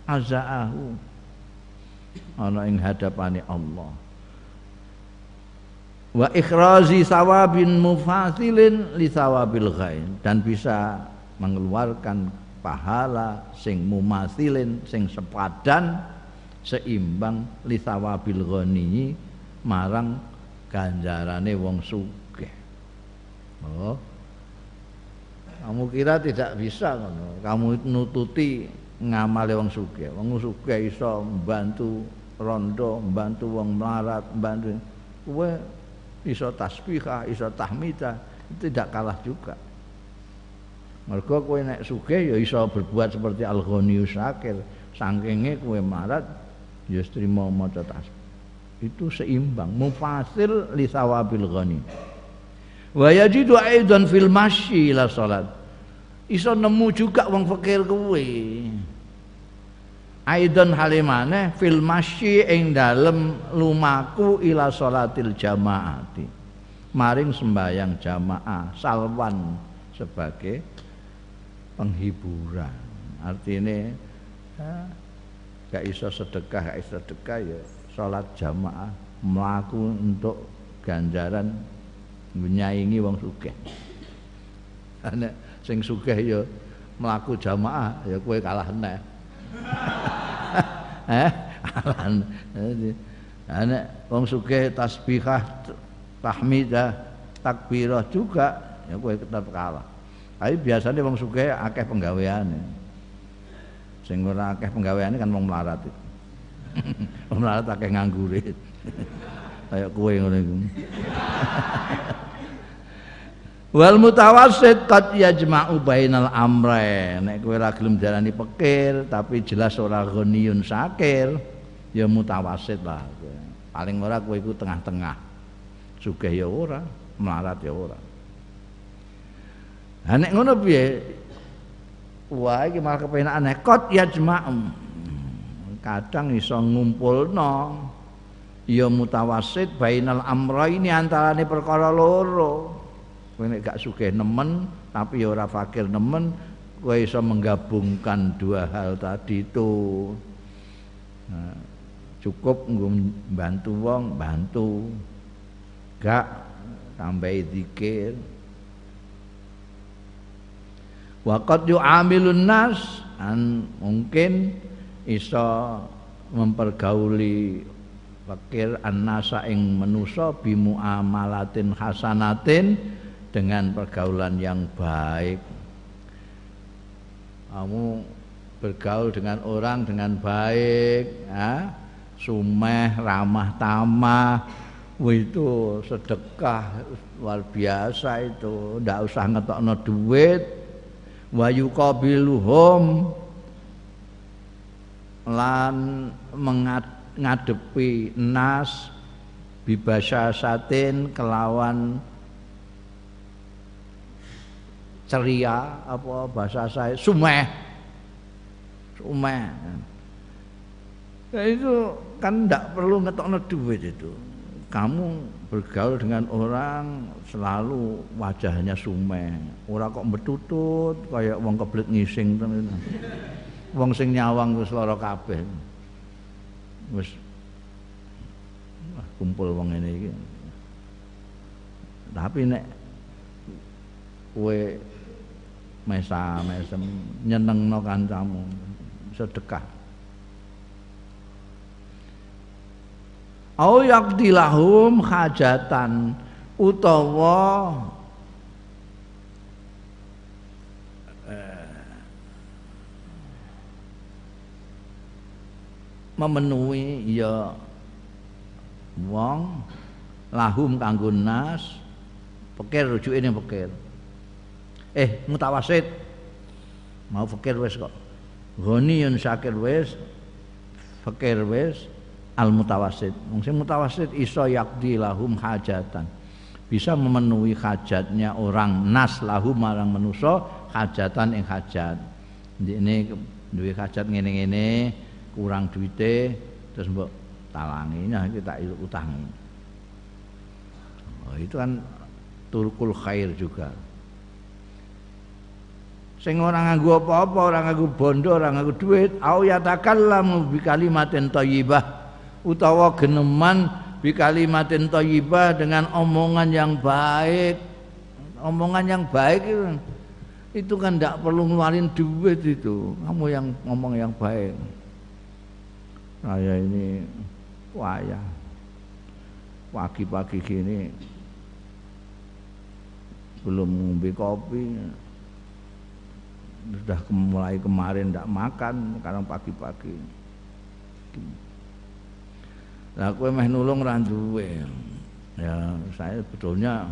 azaahu ana ing hadapane Allah. Wa ikhrazi sawabin mufasilin li sawabil ghain. Dan bisa mengeluarkan pahala sing mumasilin sing sepadan seimbang li sawabil ghani marang ganjarane wong sugih. Oh. Kamu kira tidak bisa kamu nututi ngamale wong sugih. Wong sugih iso membantu rondo membantu wong melarat membantu kowe iso tasbihah, iso tahmidah, tidak kalah juga. Mergo kowe nek sugih ya iso berbuat seperti Al-Ghaniyyu Syakir. Sangkinge kowe marat ya trimo maca tasbih. Itu seimbang, mufasil li sawabil ghani. Wa yajidu aidan fil masyi ila salat. Iso nemu juga wong fakir kowe aidon halimane fil masyi ing dalem lumaku ila salatil jamaati. Maring sembayang jamaah salwan sebagai penghiburan. Artinya ya, gak iso sedekah gak iso sedekah ya salat jamaah melaku untuk ganjaran menyaingi wong sugih. Ana sing sugih ya melaku jamaah ya kue kalah neh (laughs) eh? Nek wong sugih tasbihah tahmidah takbirah juga ya kowe tetap kalah. Tapi biasanya wong sugih akeh penggaweane. Sing ora akeh penggaweane kan wong melarat (laughs) wong melarat akeh nganggure (laughs) kayak kowe ngono iku Wal mutawassit qad yajma'u bainal amrayn. Nek kowe ora gelem darani pikir tapi jelas ora ghaniyun sakir, ya mutawassit lah. Paling ora kowe iku tengah-tengah. Sugih ya ora, melarat ya ora. Lah nek ngono piye? Wah iki malah kepenakan qad yajma'u. Kadang iso ngumpulno ya mutawassit bainal amrayn antarane perkara loro kowe gak sugih nemen tapi ya ora fakir nemen kowe iso menggabungkan dua hal tadi itu. Nah, cukup bantu wong bantu. Gak tambah zikir Waqat yu'amilun nas an mungkin iso mempergauli fakir annasa ing manusa bimuamalatin hasanatin dengan pergaulan yang baik. Kamu bergaul dengan orang dengan baik ya, sumeh ramah tamah. Itu sedekah luar biasa itu. Ndak usah ngetokno duit. Wa yuqabiluhum. Lan mengadepi nas. Bibasyasatin kelawan ceria apa bahasa saya sumeh. Sumeh. Ya itu kan tidak perlu ngetokno duit itu. Kamu bergaul dengan orang selalu wajahnya sumeh. Orang kok betutut kayak wong kebelet ngising wong sing nyawang wis lara kabeh. Wis kumpul wong ini tapi nek kowe mesa mesem nyenengno kancamu sedekah. Au yaqdilahum hajatan utawa eh, memenuhi ya wong lahum kanggo nas pikir rujuke ning pikir eh mutawasid mau fakir wis kok. Ghaniyun syakir wis fakir wis al mutawasid wong sing mutawasid iso yakdi lahum hajatan. Bisa memenuhi hajatnya orang nas lahum marang manusa hajatan ing hajat. Ini duwe hajat ngene-ngene kurang duite terus mbok talangi. Nah kita utangi. Oh, itu kan turkul khair juga sing ora nganggo apa-apa, ora nganggo bondo, ora nganggo duit, au yatakallamu bi kalimatin thayyibah utawa geneman bi kalimatin thayyibah dengan omongan yang baik. Omongan yang baik itu itu kan tidak perlu ngeluarin duit itu. Kamu yang ngomong yang baik. Saya ini wayah pagi-pagi gini belum ngombe kopi sudah mulai kemarin tidak makan sekarang pagi-pagi. Nah, kue meh nulung randuwe. Ya, saya sebetulnya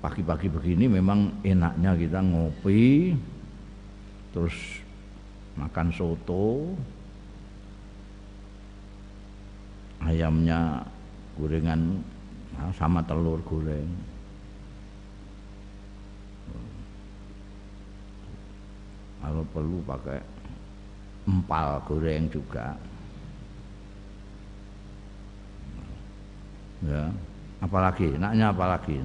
pagi-pagi begini memang enaknya kita ngopi terus makan soto. Ayamnya gorengan sama telur goreng kalau perlu pakai empal goreng juga. Ya apalagi enaknya apalagi.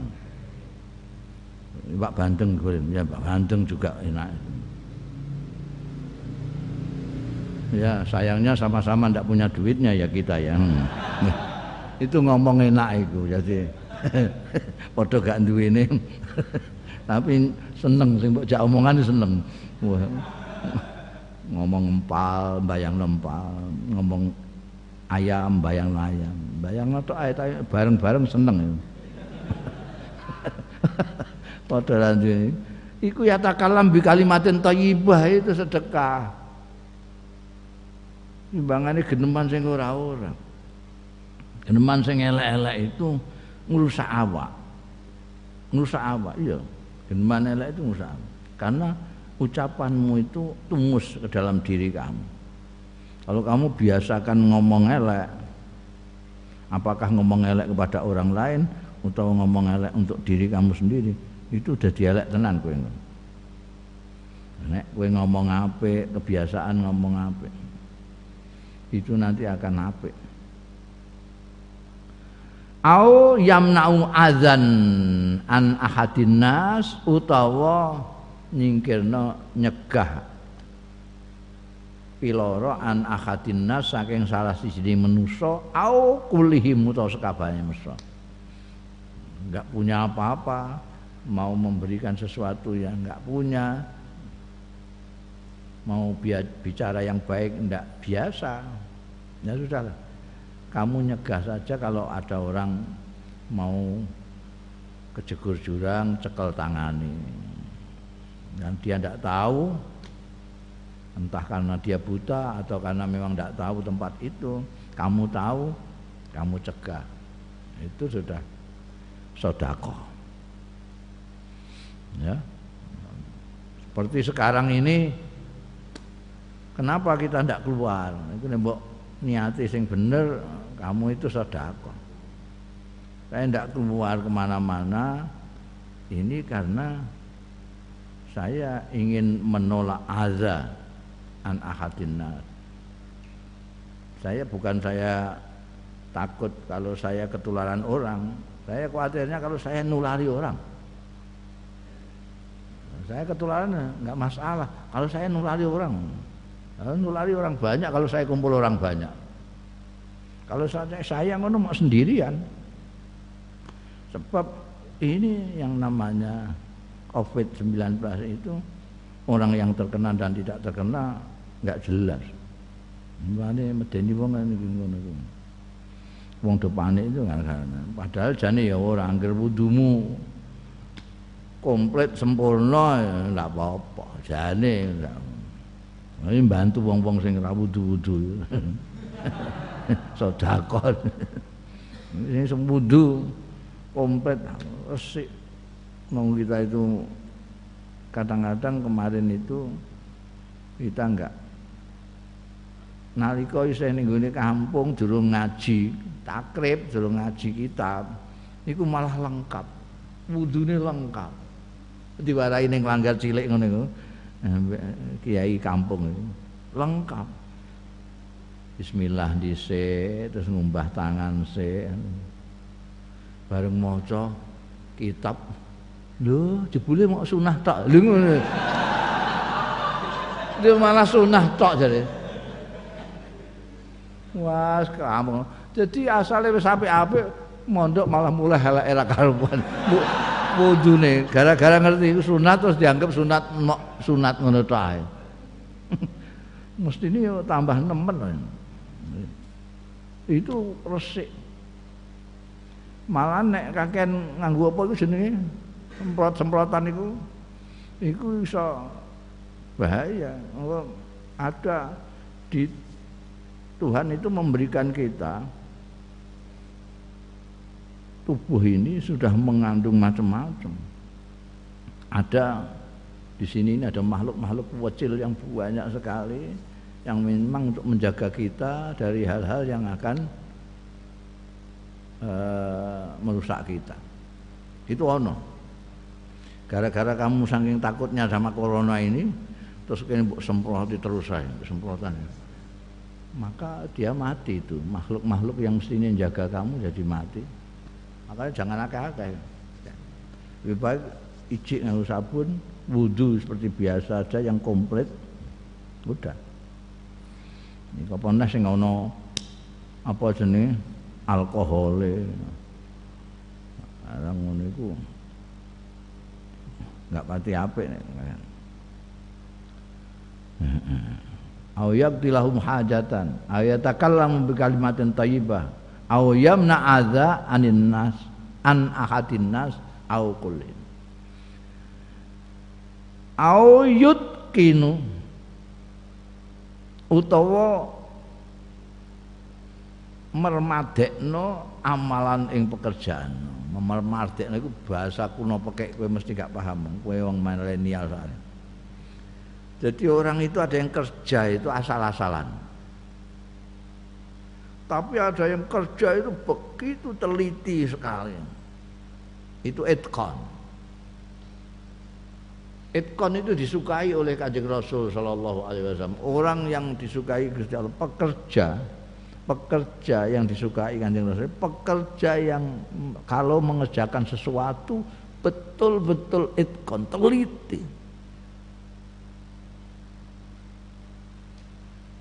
Mbak Bandeng goreng ya Mbak Bandeng juga enak. Ya sayangnya sama-sama tidak punya duitnya ya kita ya. Hmm. (laughs) itu ngomong enak itu jadi (laughs) podo gak duwe (laughs) tapi seneng sing mbok omongan seneng ngomong empal bayang empal ngomong ayam bayang ayam bayang atau ayat bareng-bareng seneng ya. (laughs) Padha lanjut. Iku ya takalam bi kalimatin thayyibah itu sedekah. Timbangane geneman sing ora-ora. Geneman sing elek-elek itu ngrusak awak. Ngrusak awak, iya. Geneman elek itu ngrusak awak. Karena ucapanmu itu tumus ke dalam diri kamu. Kalau kamu biasakan ngomong elek, apakah ngomong elek kepada orang lain atau ngomong elek untuk diri kamu sendiri itu udah dialek tenan kowe nek kowe ngomong apik kebiasaan ngomong apik itu nanti akan apik au yamna'u adzan an ahadin nas utawa nyingkirno nyegah piloro an akhatin nas saking salah siji menusa au kulihim utawa sekabehane manusa. Enggak punya apa-apa mau memberikan sesuatu yang enggak punya mau bicara yang baik enggak biasa. Ya sudahlah. Kamu nyegah saja kalau ada orang mau kejegur jurang cekel tangani dan dia tidak tahu entah karena dia buta atau karena memang tidak tahu tempat itu. Kamu tahu kamu cegah. Itu sudah sodako. Ya. Seperti sekarang ini kenapa kita tidak keluar? Itu nembok niati sing bener kamu itu sodako. Saya tidak keluar ke mana-mana ini karena saya ingin menolak azab an ahadin. Saya bukan saya takut kalau saya ketularan orang, saya khawatirnya kalau saya nulari orang. Saya ketularan nggak masalah. Kalau saya nulari orang, kalau nulari orang banyak. Kalau saya kumpul orang banyak. Kalau saya saya ngono mau sendirian. Sebab ini yang namanya COVID-19 itu orang yang terkena dan tidak terkena nggak jelas. Mulane medeni wong iki ngono iku. Wong depane itu karena. Padahal jane ya ora angger wudumu komplit sempurna ya enggak apa-apa. Jane. Ini bantu wong-wong sing ora wudu-wudu. (laughs) Sedekah. (laughs) Ini sembudu komplit resik. Mau kita itu kadang-kadang kemarin itu kita enggak nalika isih ning kampung durung ngaji takrib durung ngaji kitab iku malah lengkap. Wudune lengkap. Diwarai ning langgar cilik iku kiai kampung itu. Lengkap. Bismillah dhisik terus ngumbah tangan sik. Bareng maca kitab lho jebule mau sunah tok lho ngono dia malah sunah tok jadi Wah, kamu. Jadi asalnya wis apik-apik mondok malah mulai elek era karuan. Wudune gara-gara ngerti itu sunat terus dianggap sunat sunat ngono ae. (laughs) Mesti ini tambah nemen. Itu resik. Malah nek kakek nganggo apa iku jenenge? Semprot-semprotan itu itu bisa bahaya. Ada di Tuhan itu memberikan kita tubuh ini sudah mengandung macam-macam. Ada di sini ini ada makhluk-makhluk kecil yang banyak sekali yang memang untuk menjaga kita dari hal-hal yang akan uh, merusak kita. Itu ono. Gara-gara kamu saking takutnya sama corona ini, terus kini semprot terus saya, semprotan maka dia mati itu. Makhluk-makhluk yang mestinya jaga kamu jadi mati. Makanya jangan akeh-akeh. Lebih baik ijik nganggo sabun wudhu seperti biasa aja yang komplit udah. Ini kapan sing ngono apa jenis alkohol orang ngono iku nggak pati apik nek aw yaqtilahum hajatan. Aw yatakallamu bi kalimatin thayyibah aw yamna adza anin nas an ahadin nas aw kullin aw yutkinu utawa mermadekno amalan ing pekerjaan mermadekno iku bahasa kuno pekek kowe mesti gak paham kowe wong milenial soalnya jadi orang itu ada yang kerja itu asal-asalan. Tapi ada yang kerja itu begitu teliti sekali. Itu etkon. Etkon itu disukai oleh kanjeng Rasul Shallallahu Alaihi Wasallam. Orang yang disukai Gusti Allah, pekerja, pekerja yang disukai kanjeng Rasul, pekerja yang kalau mengerjakan sesuatu betul-betul etkon, teliti.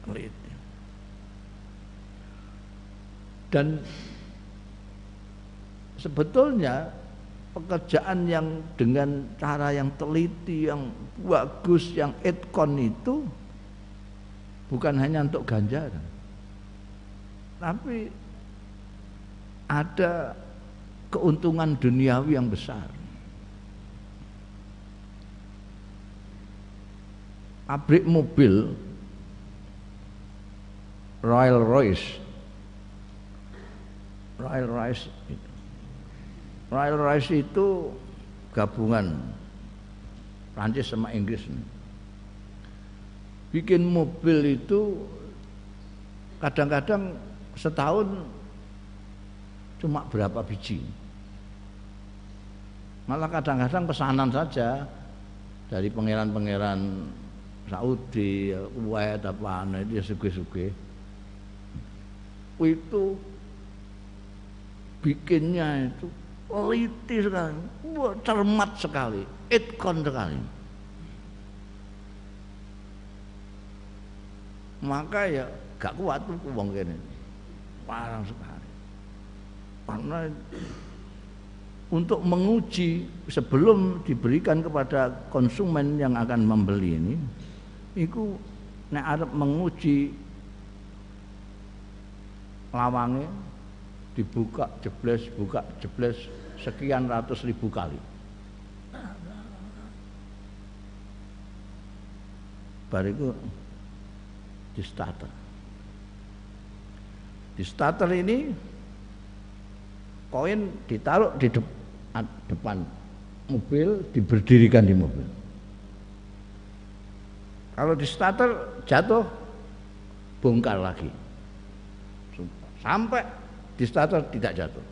teliti. Dan sebetulnya pekerjaan yang dengan cara yang teliti, yang bagus, yang etkon itu bukan hanya untuk ganjaran. Tapi ada keuntungan duniawi yang besar. Pabrik mobil Royal Royce. Royal Royce Royal Royce itu gabungan Prancis sama Inggris. Bikin mobil itu kadang-kadang setahun cuma berapa biji malah kadang-kadang pesanan saja dari pangeran-pangeran Saudi, Kuwait apa itu ya suge-suge itu bikinnya itu teliti sekali, wah, cermat sekali, itkon sekali. Maka ya gak kuat tuh wong kene. Parang sekali. Karena untuk menguji sebelum diberikan kepada konsumen yang akan membeli ini, itu nek arep menguji lawange dibuka jebles buka jebles sekian ratus ribu kali bariku di starter di starter ini koin ditaruh di depan mobil diberdirikan di mobil kalau di starter jatuh bongkar lagi sampai di starter tidak jatuh.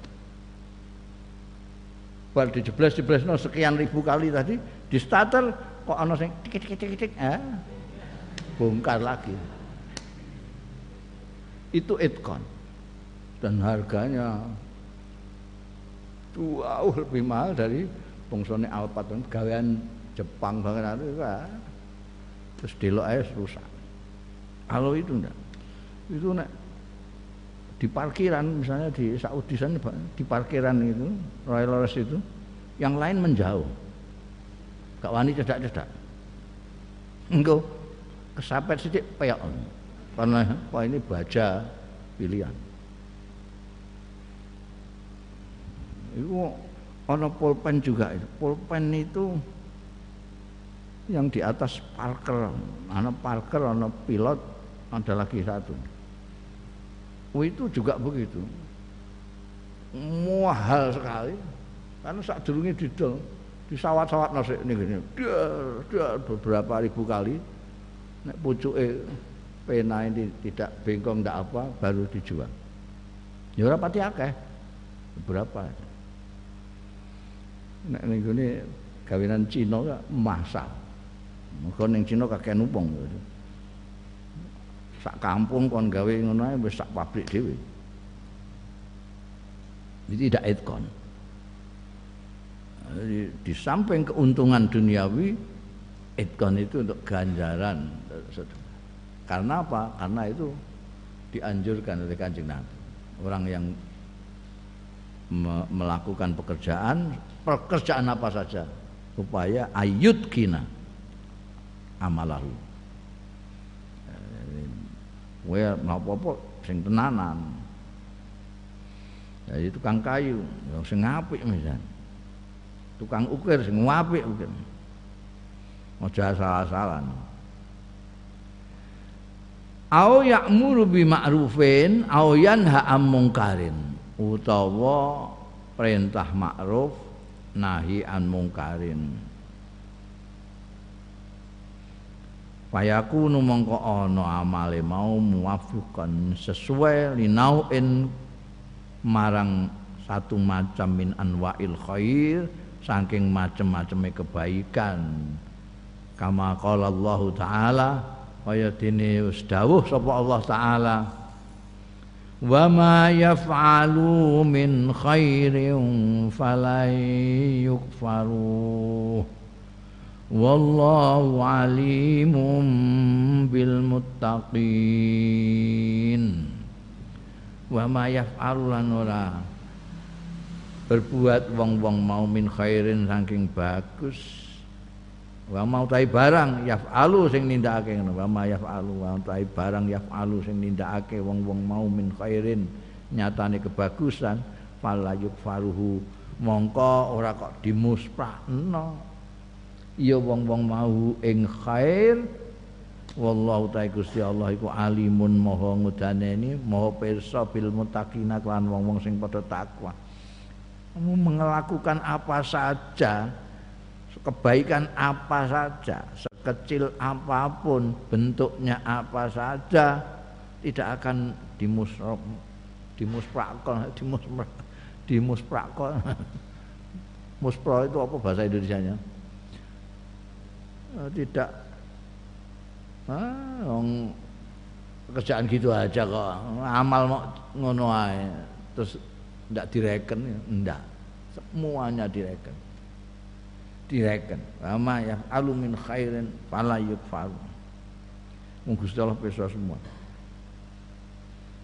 Bal dijeblas jeblas no sekian ribu kali tadi di starter kok ana sing tik tik tik tik eh bongkar lagi. Itu itkon dan harganya jauh lebih mahal dari bongsone Alphard gawean Jepang banget itu terus delok aja rusak. Kalau itu enggak, itu nek di parkiran misalnya di Saudi sana di parkiran itu Royal Lores itu yang lain menjauh. Gak wani cedak-cedak. Enggak kesapet sedikit peok. Karena wah ini baja pilihan itu ono pulpen juga itu. Pulpen itu yang di atas Parker. Anak Parker anak pilot ada lagi satu. Oh, itu juga begitu. Mahal sekali. Karena saat dulu didol di sawat-sawat nasi ini gini dia, dia beberapa ribu kali. Nek pucuke pena ini tidak bengkong tidak apa baru dijual. Ya ora pati akeh. Berapa nek ning gone gawenan Cina masal mergo ning Cina kakek numpung sak kampung kon gawe ngono ae wis sak pabrik dhewe. Jadi tidak etkon. Di, di samping keuntungan duniawi etkon itu untuk ganjaran. Karena apa? Karena itu dianjurkan oleh kanjeng Nabi. Orang yang me melakukan pekerjaan, pekerjaan apa saja, upaya ayut kina amalahu. Kowe apa-apa sing tenanan. Jadi tukang kayu, yang sing apik misalnya. Tukang ukir sing apik mungkin. Aja salah-salah au ya'muru bi ma'rufin au yanha am mungkarin utawa perintah ma'ruf nahi an mungkarin. Fayakunu mongko ana amale mau muwafiqan sesuai linauin marang satu macam min anwa'il khair saking macam-macamnya kebaikan. Kama qala Allah taala kaya dene wis dawuh sapa Allah taala min khairin falan yukfaru. Wallahu alimun bil muttaqin wa ma yaf'alu lan ora berbuat wong-wong mau min khairin saking bagus wa mau tai barang yaf'alu sing nindakake ngono. Wa ma yaf'alu wa tai barang yaf'alu sing nindakake wong-wong mau min khairin nyatane kebagusan fala yukfaruhu. Mongko ora kok dimusprakno. Ya wong-wong mau ing khair. Wallahu ta'ala Gusti Allah iku alimun maha ngudaneni maha pirsa bil muttaqina lan wong-wong sing padha takwa. Kamu melakukan apa saja kebaikan apa saja, sekecil apa pun, bentuknya apa saja, tidak akan dimusrok, dimusprakon, (laughs) dimusprak, dimusprakon. (laughs) Muspro itu apa bahasa Indonesia-nya? Eh, tidak. Ah, kerjaan gitu aja kok. Amal mau ngono ae. Terus tidak direken enggak semuanya direken direken ama ya alu min khairin fala yukfar Gusti Allah bisa semua.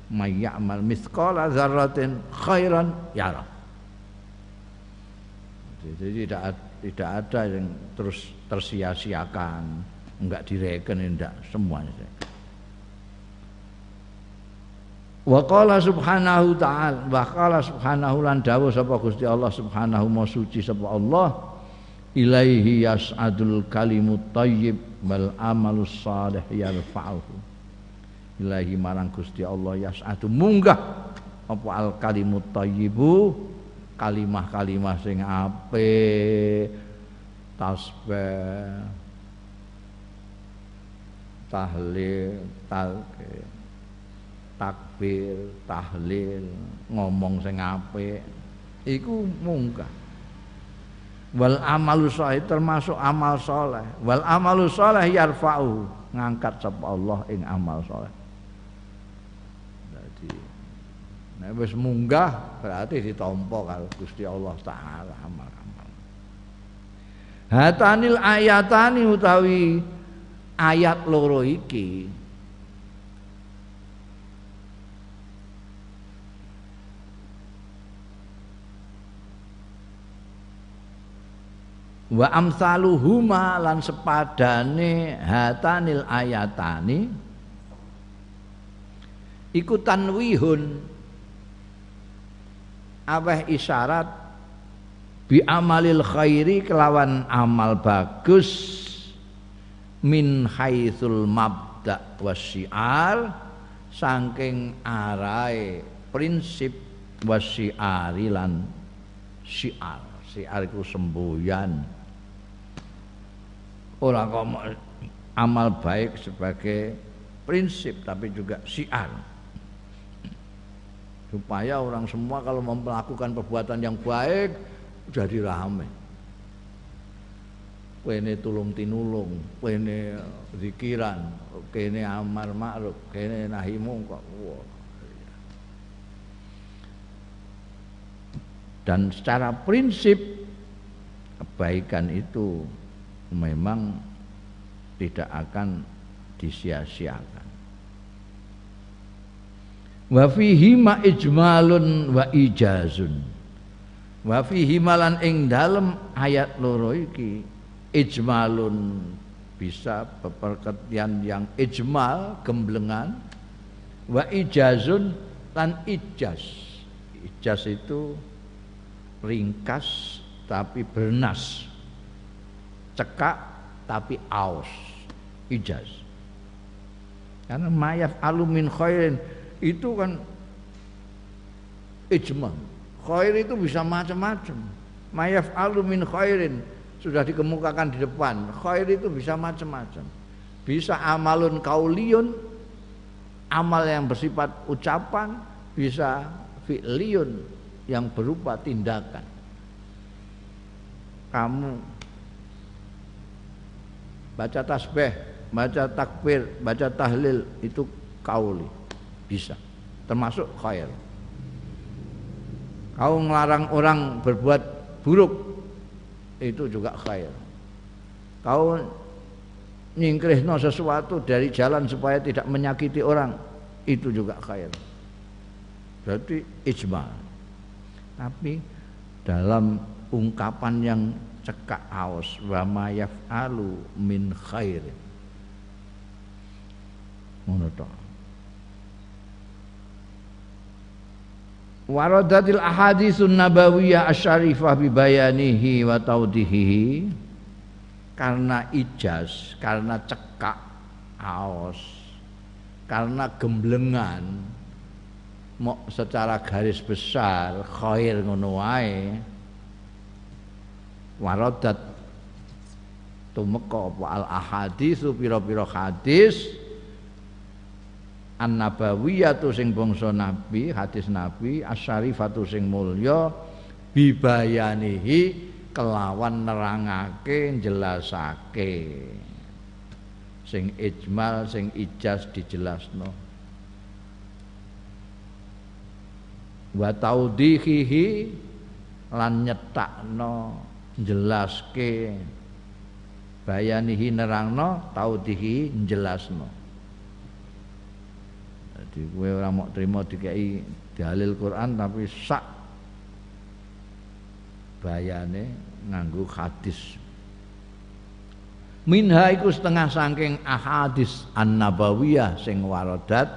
May ya'mal mithqala dzarratin khairan yara jadi tidak tidak ada yang terus tersia-siakan. Enggak direken enggak semuanya. Wa qala subhanahu ta'ala wa qala subhanahu lan dawuh sapa Gusti Allah subhanahu wa suci sapa Allah ilaihi yas'adul kalimut thayyib wal amalus salih yarfa'uhu. Ilaihi marang Gusti Allah yas'adu munggah apa al kalimut thayyibu kalimah-kalimah sing apik tasbih tahlil talqin takbir tahlil ngomong sing apik iku munggah wal amalu sholeh termasuk amal soleh wal amalu soleh yarfa'u ngangkat sapa Allah ing amal soleh jadi nek wis munggah berarti ditampa karo Gusti Allah taala amal-amal. Hatanil ayatani utawi ayat loro iki wa amsaluhuma lan sepadane hatanil ayatani iku tanwihun. Aweh isyarat bi amalil khairi kelawan amal bagus min haitsul mabda wasyiar saking arai prinsip wasyiari lan syiar. Syiar iku semboyan Orang kok amal baik sebagai prinsip tapi juga siar. Supaya orang semua kalau melakukan perbuatan yang baik jadi rame. Kene tulung tinulung kene zikiran kene amar ma'ruf kene nahi mungkar. Dan secara prinsip kebaikan itu memang tidak akan disia-siakan. Wa fihi ma ijmalun wa ijazun. Wa fihi malan ing dalem ayat loro iki ijmalun bisa peperketian yang ijmal gemblengan wa ijazun lan ijaz. Ijaz itu ringkas tapi bernas cekak tapi aus ijaz. Karena mayaf alumin khairin itu kan ijma. Khair itu bisa macam-macam. Mayaf alumin khairin sudah dikemukakan di depan. Khair itu bisa macam-macam. Bisa amalun kauliun amal yang bersifat ucapan bisa fi'liyun yang berupa tindakan. Kamu baca tasbih, baca takbir, baca tahlil itu kauli bisa termasuk khair. Kau melarang orang berbuat buruk itu juga khair. Kau nyingkrihno sesuatu dari jalan supaya tidak menyakiti orang itu juga khair. Berarti ijma. Tapi dalam ungkapan yang cekak aus wa ma yaf'alu min khair ngono to. Waradatil ahaditsun nabawiyah asyarifah bi bayanihi wa taudihi karena ijaz karena cekak aus karena gemblengan mau secara garis besar khair ngono wae waradat. Tumeka apa? Al ahaditsu pira-pira hadis. An nabawiyatu sing bangsa nabi hadis nabi. Asyarifatu sing mulya bibayanihi kelawan nerangake jelasake sing ijmal sing ijaz dijelasno. Wa taudihihi lan nyetakno njelaske bayanihi nerangno taudihi njelasno jadi gue orang mau terima dikai dalil Quran tapi sak bayane nganggu hadis. Minha iku setengah saking ahadis an-nabawiyah sing waradat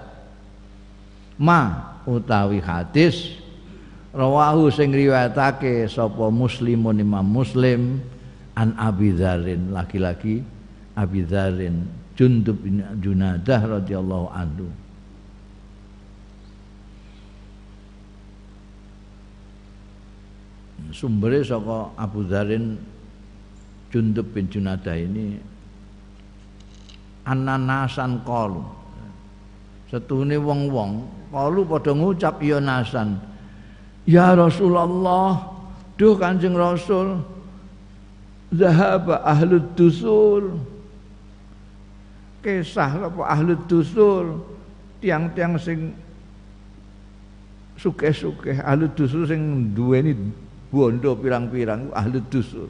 ma utawi hadis rawahu sing riwayatake sapa muslimun imam muslim an Abi Dzarin laki-laki Abi Dzarin Jundub bin Junadah radhiyallahu anhu. Sumbernya saka Abu Dzarin Jundub bin Junadah ini ananasan qalu setune wong-wong qalu padha ngucap ya nasan Ya Rasulullah, duh Kanjeng Rasul, zahaba ahlud dusul. Kisah apa ahlud dusul, tiang-tiang sing suke-suke ahlud dusul sing duweni bondo pirang-pirang ahlud dusul.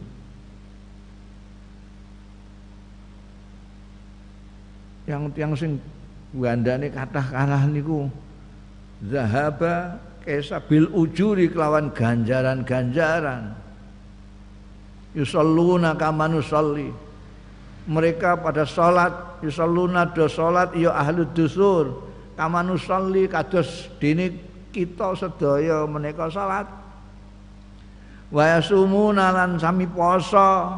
Yang tiang sing gandane kathah kalah niku zahaba kesabil ujuri kelawan ganjaran-ganjaran. Yusalluna kama nusalli. Mereka pada salat yusalluna do salat ya ahli dusur. Kama nusalli kados dene kita sedaya menika salat wa yasumuna lan sami poso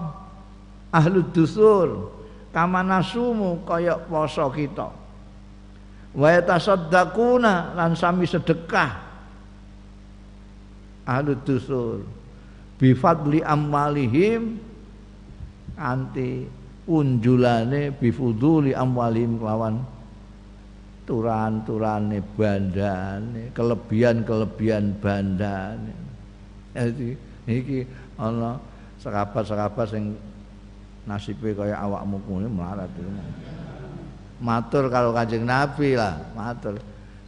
ahli dusur. Kama nasumu kaya poso kita. Wa yatasaddaquna lan sami sedekah ahli dusur bifadli amwalihim anti unjulane bifuduli amwalihim kelawan turan-turane bandane kelebihan-kelebihan bandane. Jadi iki ana serapat-serapat sing nasibe kaya awakmu kuwi melarat matur kalau kanjeng Nabi lah matur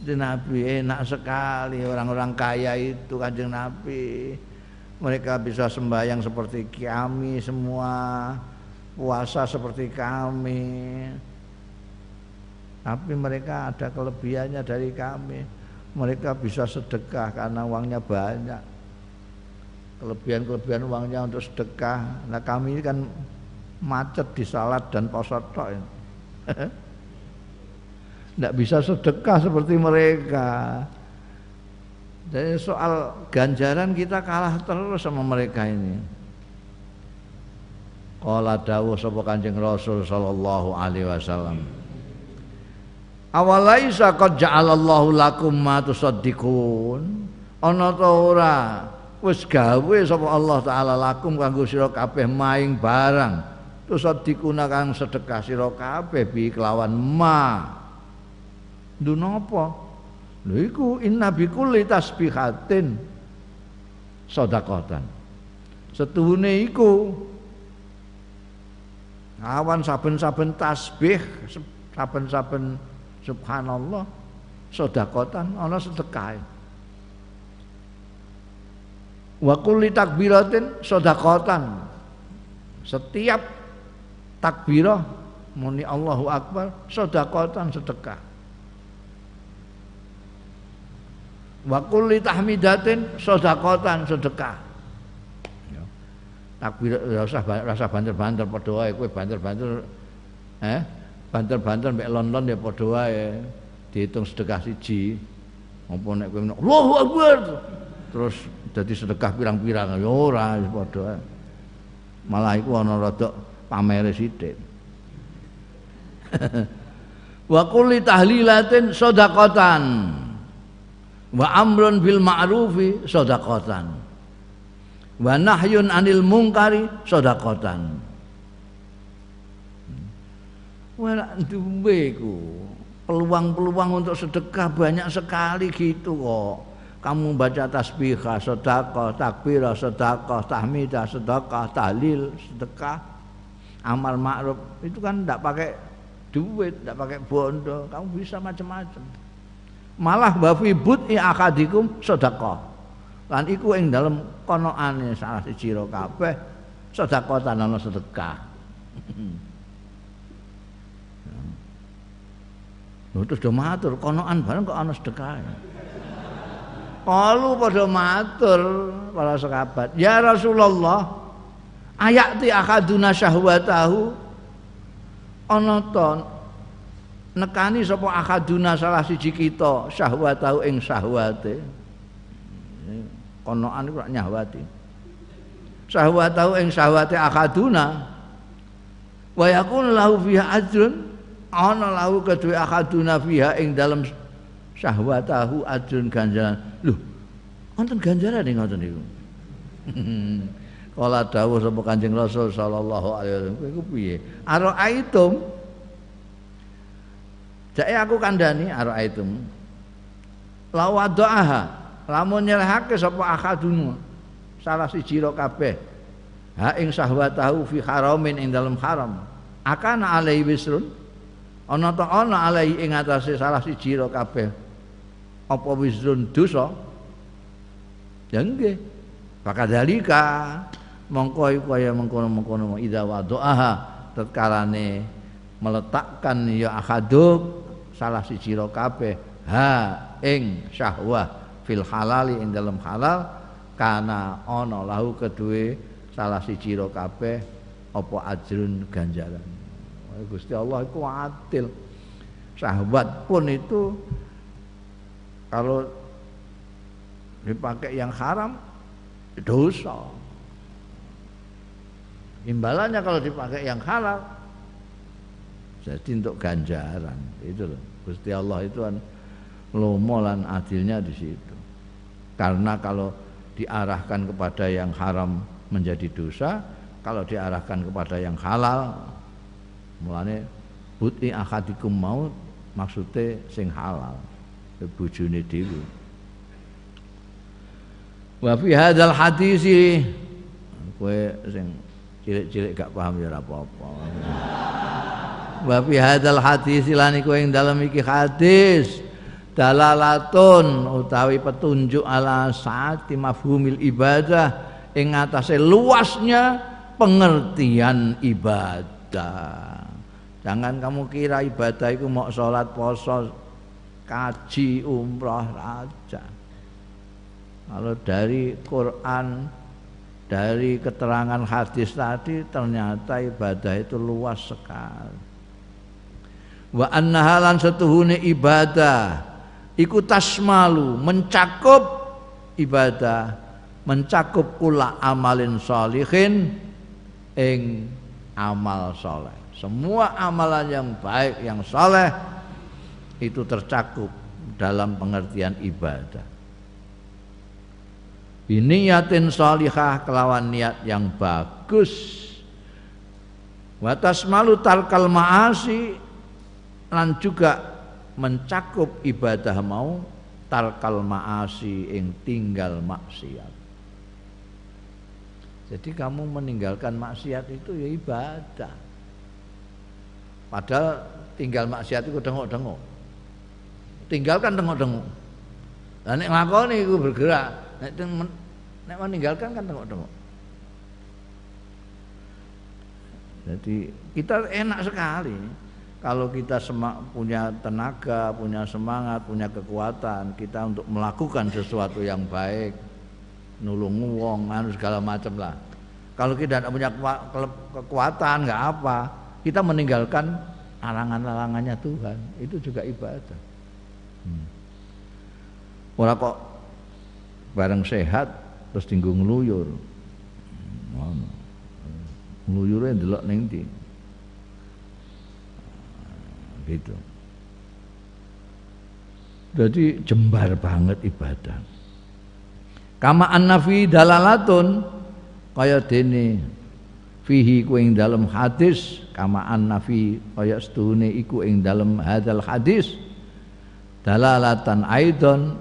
Nabi enak sekali orang-orang kaya itu kanjeng Nabi. Mereka bisa sembahyang seperti kami semua puasa seperti kami. Tapi mereka ada kelebihannya dari kami. Mereka bisa sedekah karena uangnya banyak. Kelebihan-kelebihan uangnya untuk sedekah. Nah kami ini kan macet di salat dan posot (laughs) tidak bisa sedekah seperti mereka jadi soal ganjaran kita kalah terus sama mereka ini. Qala dawuh sapa Kanjeng Rasul sallallahu alaihi wasallam. Awalaisa qad ja'alallahu lakum ma tusaddiqun. Ana ta ora wis gawe sapa Allah taala lakum kanggo sira kabeh maing barang. Tusaddiquna kang sedekah sira kabeh bi kelawan ma. Lho napa? Lho iku inna bikulli tasbihatin sedekatan. Setuhune iku awan saben-saben tasbih, saben-saben subhanallah sedekatan ana sedekah. Wa kulli takbiratin sedekatan. Setiap takbirah muni Allahu Akbar sedekatan sedekah. Wa kulli tahmidatin sedekatan sedekah. Ya. takbir ora usah rasa banter-banter padha wae kowe banter-banter eh? Banter-banter mek lon-lon ya padha wae. Dihitung sedekah siji. Apa nek kowe Allahu Akbar! Terus jadi sedekah pirang-pirang ya ora padha wae. Malah iku ana rada pamere sithik. (laughs) Wa kulli tahlilatin sedekatan wa amrun bil ma'rufi sedekatan wa nahyun anil mungkari sedekatan wala duwe peluang-peluang untuk sedekah banyak sekali gitu kok. Kamu baca tasbihah, sedekah, takbirah, sedekah, tahmidah, sedekah, tahlil, sedekah, amal ma'ruf itu kan tidak pakai duit, tidak pakai bondo, kamu bisa macam-macam malah wa fi bud'i akadikum sedekah. Lan iku ing dalem konoane salah siji ro kabeh sedekah ana sedekah. (laughs) Lho terus do matur konoan bareng kok ana sedekah. Kalu padha matur para sahabat, "Ya Rasulullah, ayati akaduna syahwatahu ana nekani sapa akaduna salah siji kita syahwatahu ing syahwate. Konoan iku nyahwati. Syahwatahu ing syahwate akaduna wa yakun lahu fiha ajrun ana lahu kedue akaduna fiha ing dalam syahwatahu ajrun ganjaran. Lho wonten ganjaran ning ngoten niku? (laughs) Kala dawuh sapa Kanjeng Rasul sallallahu alaihi wasallam kowe piye? Ara aitum Jake aku kandhani itu. La doaha, lamun nyerahake sapa akadunu salah siji ro kabeh. Ha ing sahwatahu fi haramin ing dalam haram. Akana alai wisrun. Ana ta ana alai ing atase salah siji ro kabeh. Apa wisrun dosa? Ya nggih. Pakadalika mongko kaya mengkono-mengkono idza wadoaha tetkalane meletakkan ya akaduk salah si ro kabeh ha ing syahwah fil halali ing dalam halal kana ana lahu kedue salah si ciro kabeh apa ajrun ganjaran. Gusti Allah itu adil. Sahabat pun itu kalau dipakai yang haram dosa. Imbalannya kalau dipakai yang halal jadi untuk ganjaran itu loh. Gusti Allah itu kan lomo lan adilnya di situ. Karena kalau diarahkan kepada yang haram menjadi dosa, kalau diarahkan kepada yang halal mulane buti akadikum mau maksudnya sing halal bojone dhewe wa fi hadzal hadis kowe sing cilik-cilik gak paham ya apa-apa wa fi hadzal hadis lan iku ing dalem iki hadis dalalatun utawi petunjuk ala saati mafhumil ibadah ing atase luasnya pengertian ibadah. Jangan kamu kira ibadah itu mau sholat poso kaji umroh raja. Kalau dari Quran dari keterangan hadis tadi ternyata ibadah itu luas sekali wa annahalan setuhune ibadah iku tasmalu mencakup ibadah mencakup kula amalin solihin ing amal soleh semua amalan yang baik yang soleh itu tercakup dalam pengertian ibadah. Biniyatin salihah kelawan niat yang bagus. Watas malu talkal maasi lan juga mencakup ibadah mau talkal maasi ing tinggal maksiat. Jadi kamu meninggalkan maksiat itu ya ibadah. Padahal tinggal maksiat itu dengok-dengok tinggalkan tengok-tengok. Lah nek nglakoni iku bergerak, nek nek meninggalkan kan tengok-tengok. Jadi kita enak sekali kalau kita punya tenaga, punya semangat, punya kekuatan kita untuk melakukan sesuatu yang baik, nulung wong, anu segala macam lah. Kalau kita tidak punya kekuatan, nggak apa, kita meninggalkan arangan-arangannya Tuhan, itu juga ibadah. Hmm. Kok bareng sehat terus tinggu ngluyur. Ngono. Ngluyure ndelok ning? Gitu. Jadi jembar banget ibadah. Kama annafi dalalatun kaya dene fihi ku ing dalem hadis kama annafi kaya setune iku ing dalem hadal hadis dalalatan aidon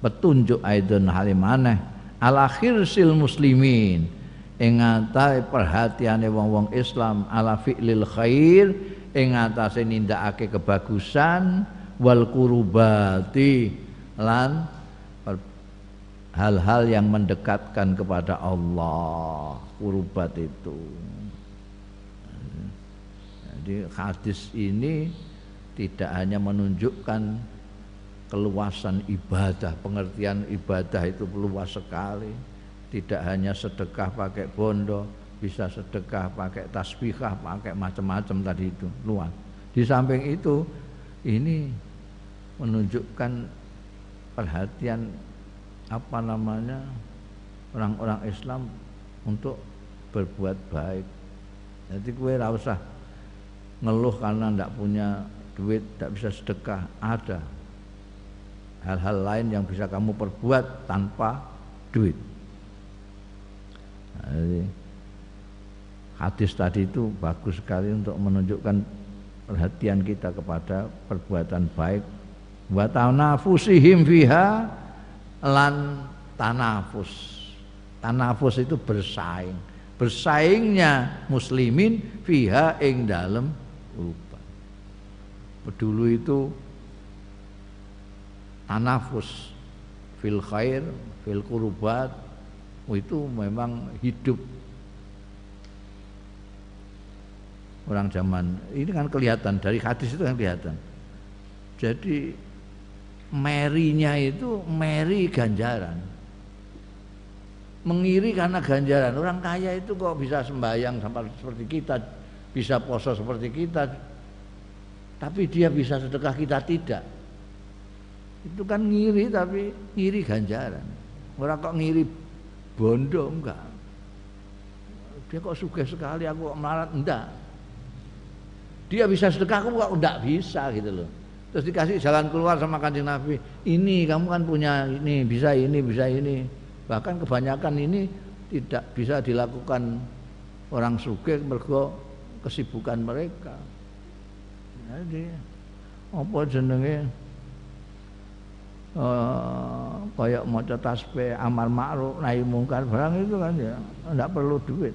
petunjuk aidon halimane ala khirsil muslimin ing perhatiane wong-wong Islam ala fi'lil khair ing atase nindakake kebagusan wal kurubati lan hal-hal yang mendekatkan kepada Allah kurubat itu jadi hadis ini tidak hanya menunjukkan keluasan ibadah, pengertian ibadah itu luas sekali. Tidak hanya sedekah pakai bondo, bisa sedekah pakai tasbihah, pakai macam-macam tadi itu, luas. Di samping itu ini menunjukkan perhatian apa namanya orang-orang Islam untuk berbuat baik. Jadi kue usah ngeluh karena tidak punya duit, tidak bisa sedekah, ada hal-hal lain yang bisa kamu perbuat tanpa duit. Nah, hadis tadi itu bagus sekali untuk menunjukkan perhatian kita kepada perbuatan baik. Wa tanafusihim fiha lan tanafus. Tanafus itu bersaing. Bersaingnya muslimin fiha ing dalam rupa. Dulu itu tanafus fil khair fil kurubat itu memang hidup orang zaman ini kan kelihatan dari hadis itu kan kelihatan jadi merinya itu meri ganjaran mengiri karena ganjaran. Orang kaya itu kok bisa sembahyang sampai seperti kita, bisa poso seperti kita, tapi dia bisa sedekah kita tidak. Itu kan ngiri tapi ngiri ganjaran. Orang kok ngiri bondo enggak. Dia kok sugih sekali aku kok melarat enggak. Dia bisa sedekah aku kok enggak bisa gitu loh. Terus dikasih jalan keluar sama kanjeng Nabi. Ini kamu kan punya ini, bisa ini, bisa ini. Bahkan kebanyakan ini tidak bisa dilakukan orang sugih mergo kesibukan mereka. Jadi apa jenenge uh, kayak maca tasbih amal ma'ruf nahi mungkar barang itu kan ya enggak perlu duit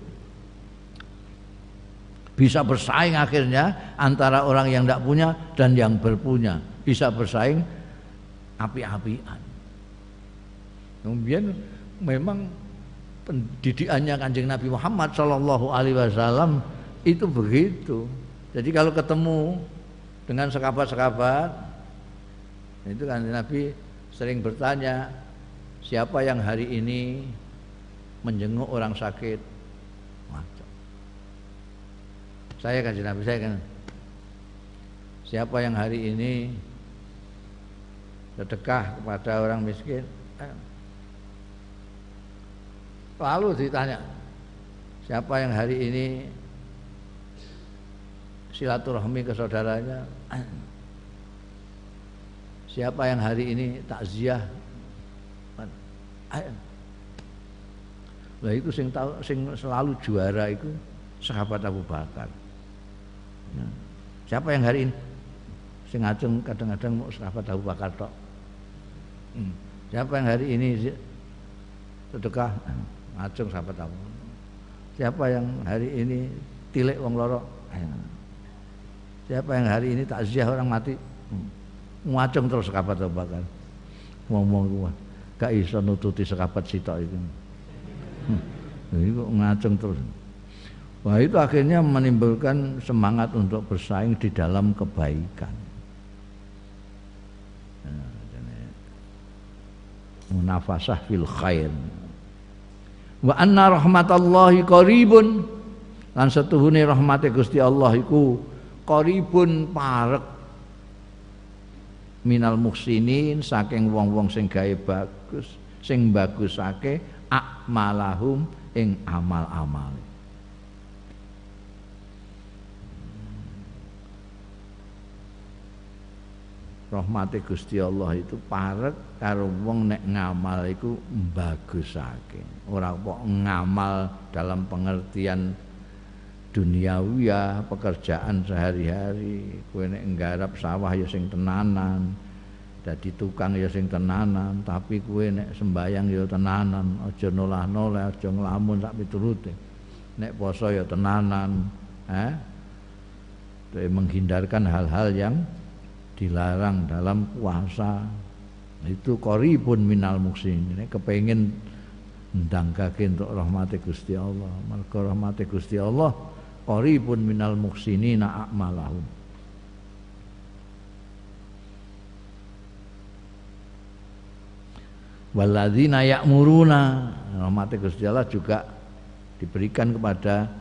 bisa bersaing akhirnya antara orang yang tidak punya dan yang berpunya. Bisa bersaing api-apian. Kemudian memang pendidikannya kanjeng Nabi Muhammad Shallallahu Alaihi Wasallam itu begitu. Jadi kalau ketemu dengan sekabat-sekabat itu kan Nabi sering bertanya siapa yang hari ini menjenguk orang sakit Saya kan Nabi saya kan. Siapa yang hari ini sedekah kepada orang miskin? Lalu ditanya, siapa yang hari ini silaturahmi ke saudaranya? (clears throat) Siapa yang hari ini takziah? Lah itu sing sing selalu juara itu sahabat Abu Bakar. Ya. Siapa yang hari ini? Sing ngajeng kadang-kadang mau sahabat Abu Bakar tok. Hmm. Siapa yang hari ini sedekah (clears throat) ngajeng sahabat Abu Siapa yang hari ini tilik wong loro? Siapa yang hari ini takziah orang mati? Hmm. Ngajeng terus sahabat Abu Bakar. Ngomong gua, gak iso nututi sahabat sitok itu. Hmm. Iku ngajeng terus. Wah itu akhirnya menimbulkan semangat untuk bersaing di dalam kebaikan. Munafasah fil khair. Wa anna rahmatallahi qaribun lan setuhune rahmate Gusti Allah iku qaribun parek minal muhsinin saking wong-wong sing gawe bagus sing bagusake akmalahum ing amal-amale rahmati Gusti Allah itu parek karo wong nek ngamal iku bagusake ora kok ngamal dalam pengertian duniawi ya pekerjaan sehari-hari. Kowe nek nggarap sawah ya sing tenanan dadi tukang ya sing tenanan tapi kowe nek sembayang ya tenanan aja nolah-nolah aja nglamun sak piturute. Nek poso ya tenanan eh? Menghindarkan hal-hal yang dilarang dalam puasa. Itu koribun minal muksin ini kepengen ndangkake untuk rahmati Gusti Allah. Mergo rahmati Gusti Allah koribun minal muksinina a'malahum. Waladzina ya'muruna. Rahmati Gusti Allah juga diberikan kepada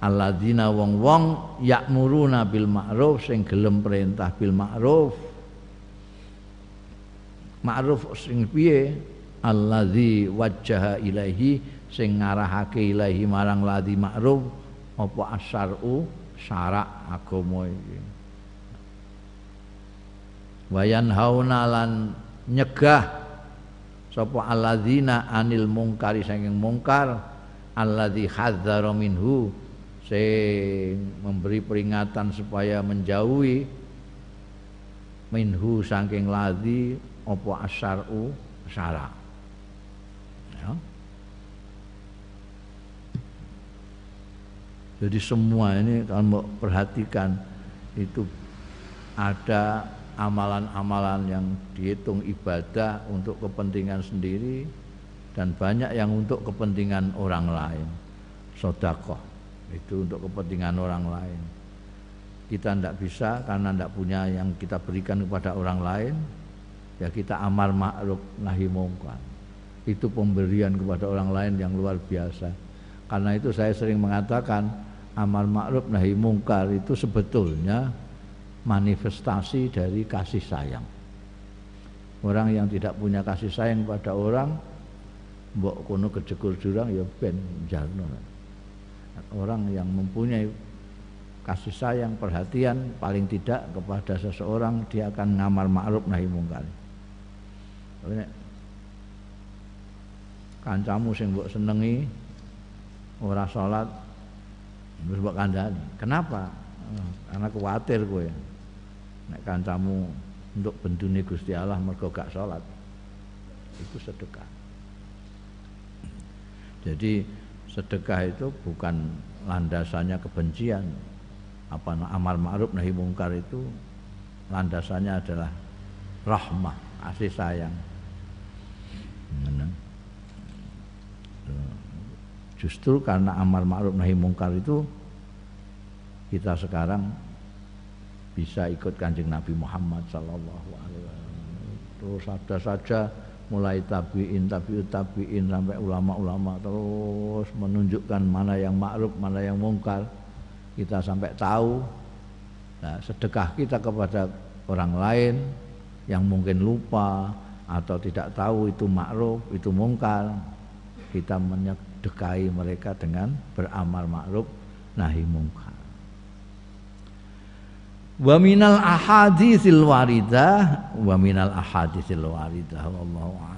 alladzina wong-wong yakmuruna bil ma'ruf sing gelem perintah bil ma'ruf. Ma'ruf sing piye? Alladzi wajjaha ilaihi sing ngarahake ilaihi marang ladzi ma'ruf apa asyar'u? Syarak agama iki. Wayan hauna lan nyegah sapa alladzina anil mungkari saking mungkar alladzi hadzara minhu sing memberi peringatan supaya menjauhi minhu saking ladi apa asaru syara ya. jadi semua ini kalau perhatikan itu ada amalan-amalan yang dihitung ibadah untuk kepentingan sendiri dan banyak yang untuk kepentingan orang lain. Sodakoh itu untuk kepentingan orang lain kita tidak bisa karena tidak punya yang kita berikan kepada orang lain ya kita amar ma'ruf nahi mungkar itu pemberian kepada orang lain yang luar biasa. Karena itu saya sering mengatakan amal ma'ruf nahi mungkar itu sebetulnya manifestasi dari kasih sayang. Orang yang tidak punya kasih sayang pada orang mbok kono kejekur jurang ya ben jarno. Orang yang mempunyai kasih sayang, perhatian paling tidak kepada seseorang dia akan ngamal ma'ruf nahi mungkar. kancamu sing mbok senengi ora salat terus mbok kandhani. Kenapa? Karena khawatir kowe. Nek kancamu untuk bendune Gusti Allah mergo gak salat. Itu sedekah. Jadi sedekah itu bukan landasannya kebencian. Apa amal ma'ruf nahi mungkar itu landasannya adalah rahmah, kasih sayang. Justru karena amal ma'ruf nahi mungkar itu kita sekarang bisa ikut kanjeng Nabi Muhammad Sallallahu Alaihi Wasallam. Terus ada saja mulai tabiin, tabiut tabiin sampai ulama-ulama terus menunjukkan mana yang ma'ruf, mana yang mungkar. Kita sampai tahu. Nah, sedekah kita kepada orang lain yang mungkin lupa atau tidak tahu itu ma'ruf, itu mungkar. Kita dekai mereka dengan beramal ma'ruf nahi mungkar. Wa minal ahaditsil waridah wa minal ahaditsil waridah wallahu.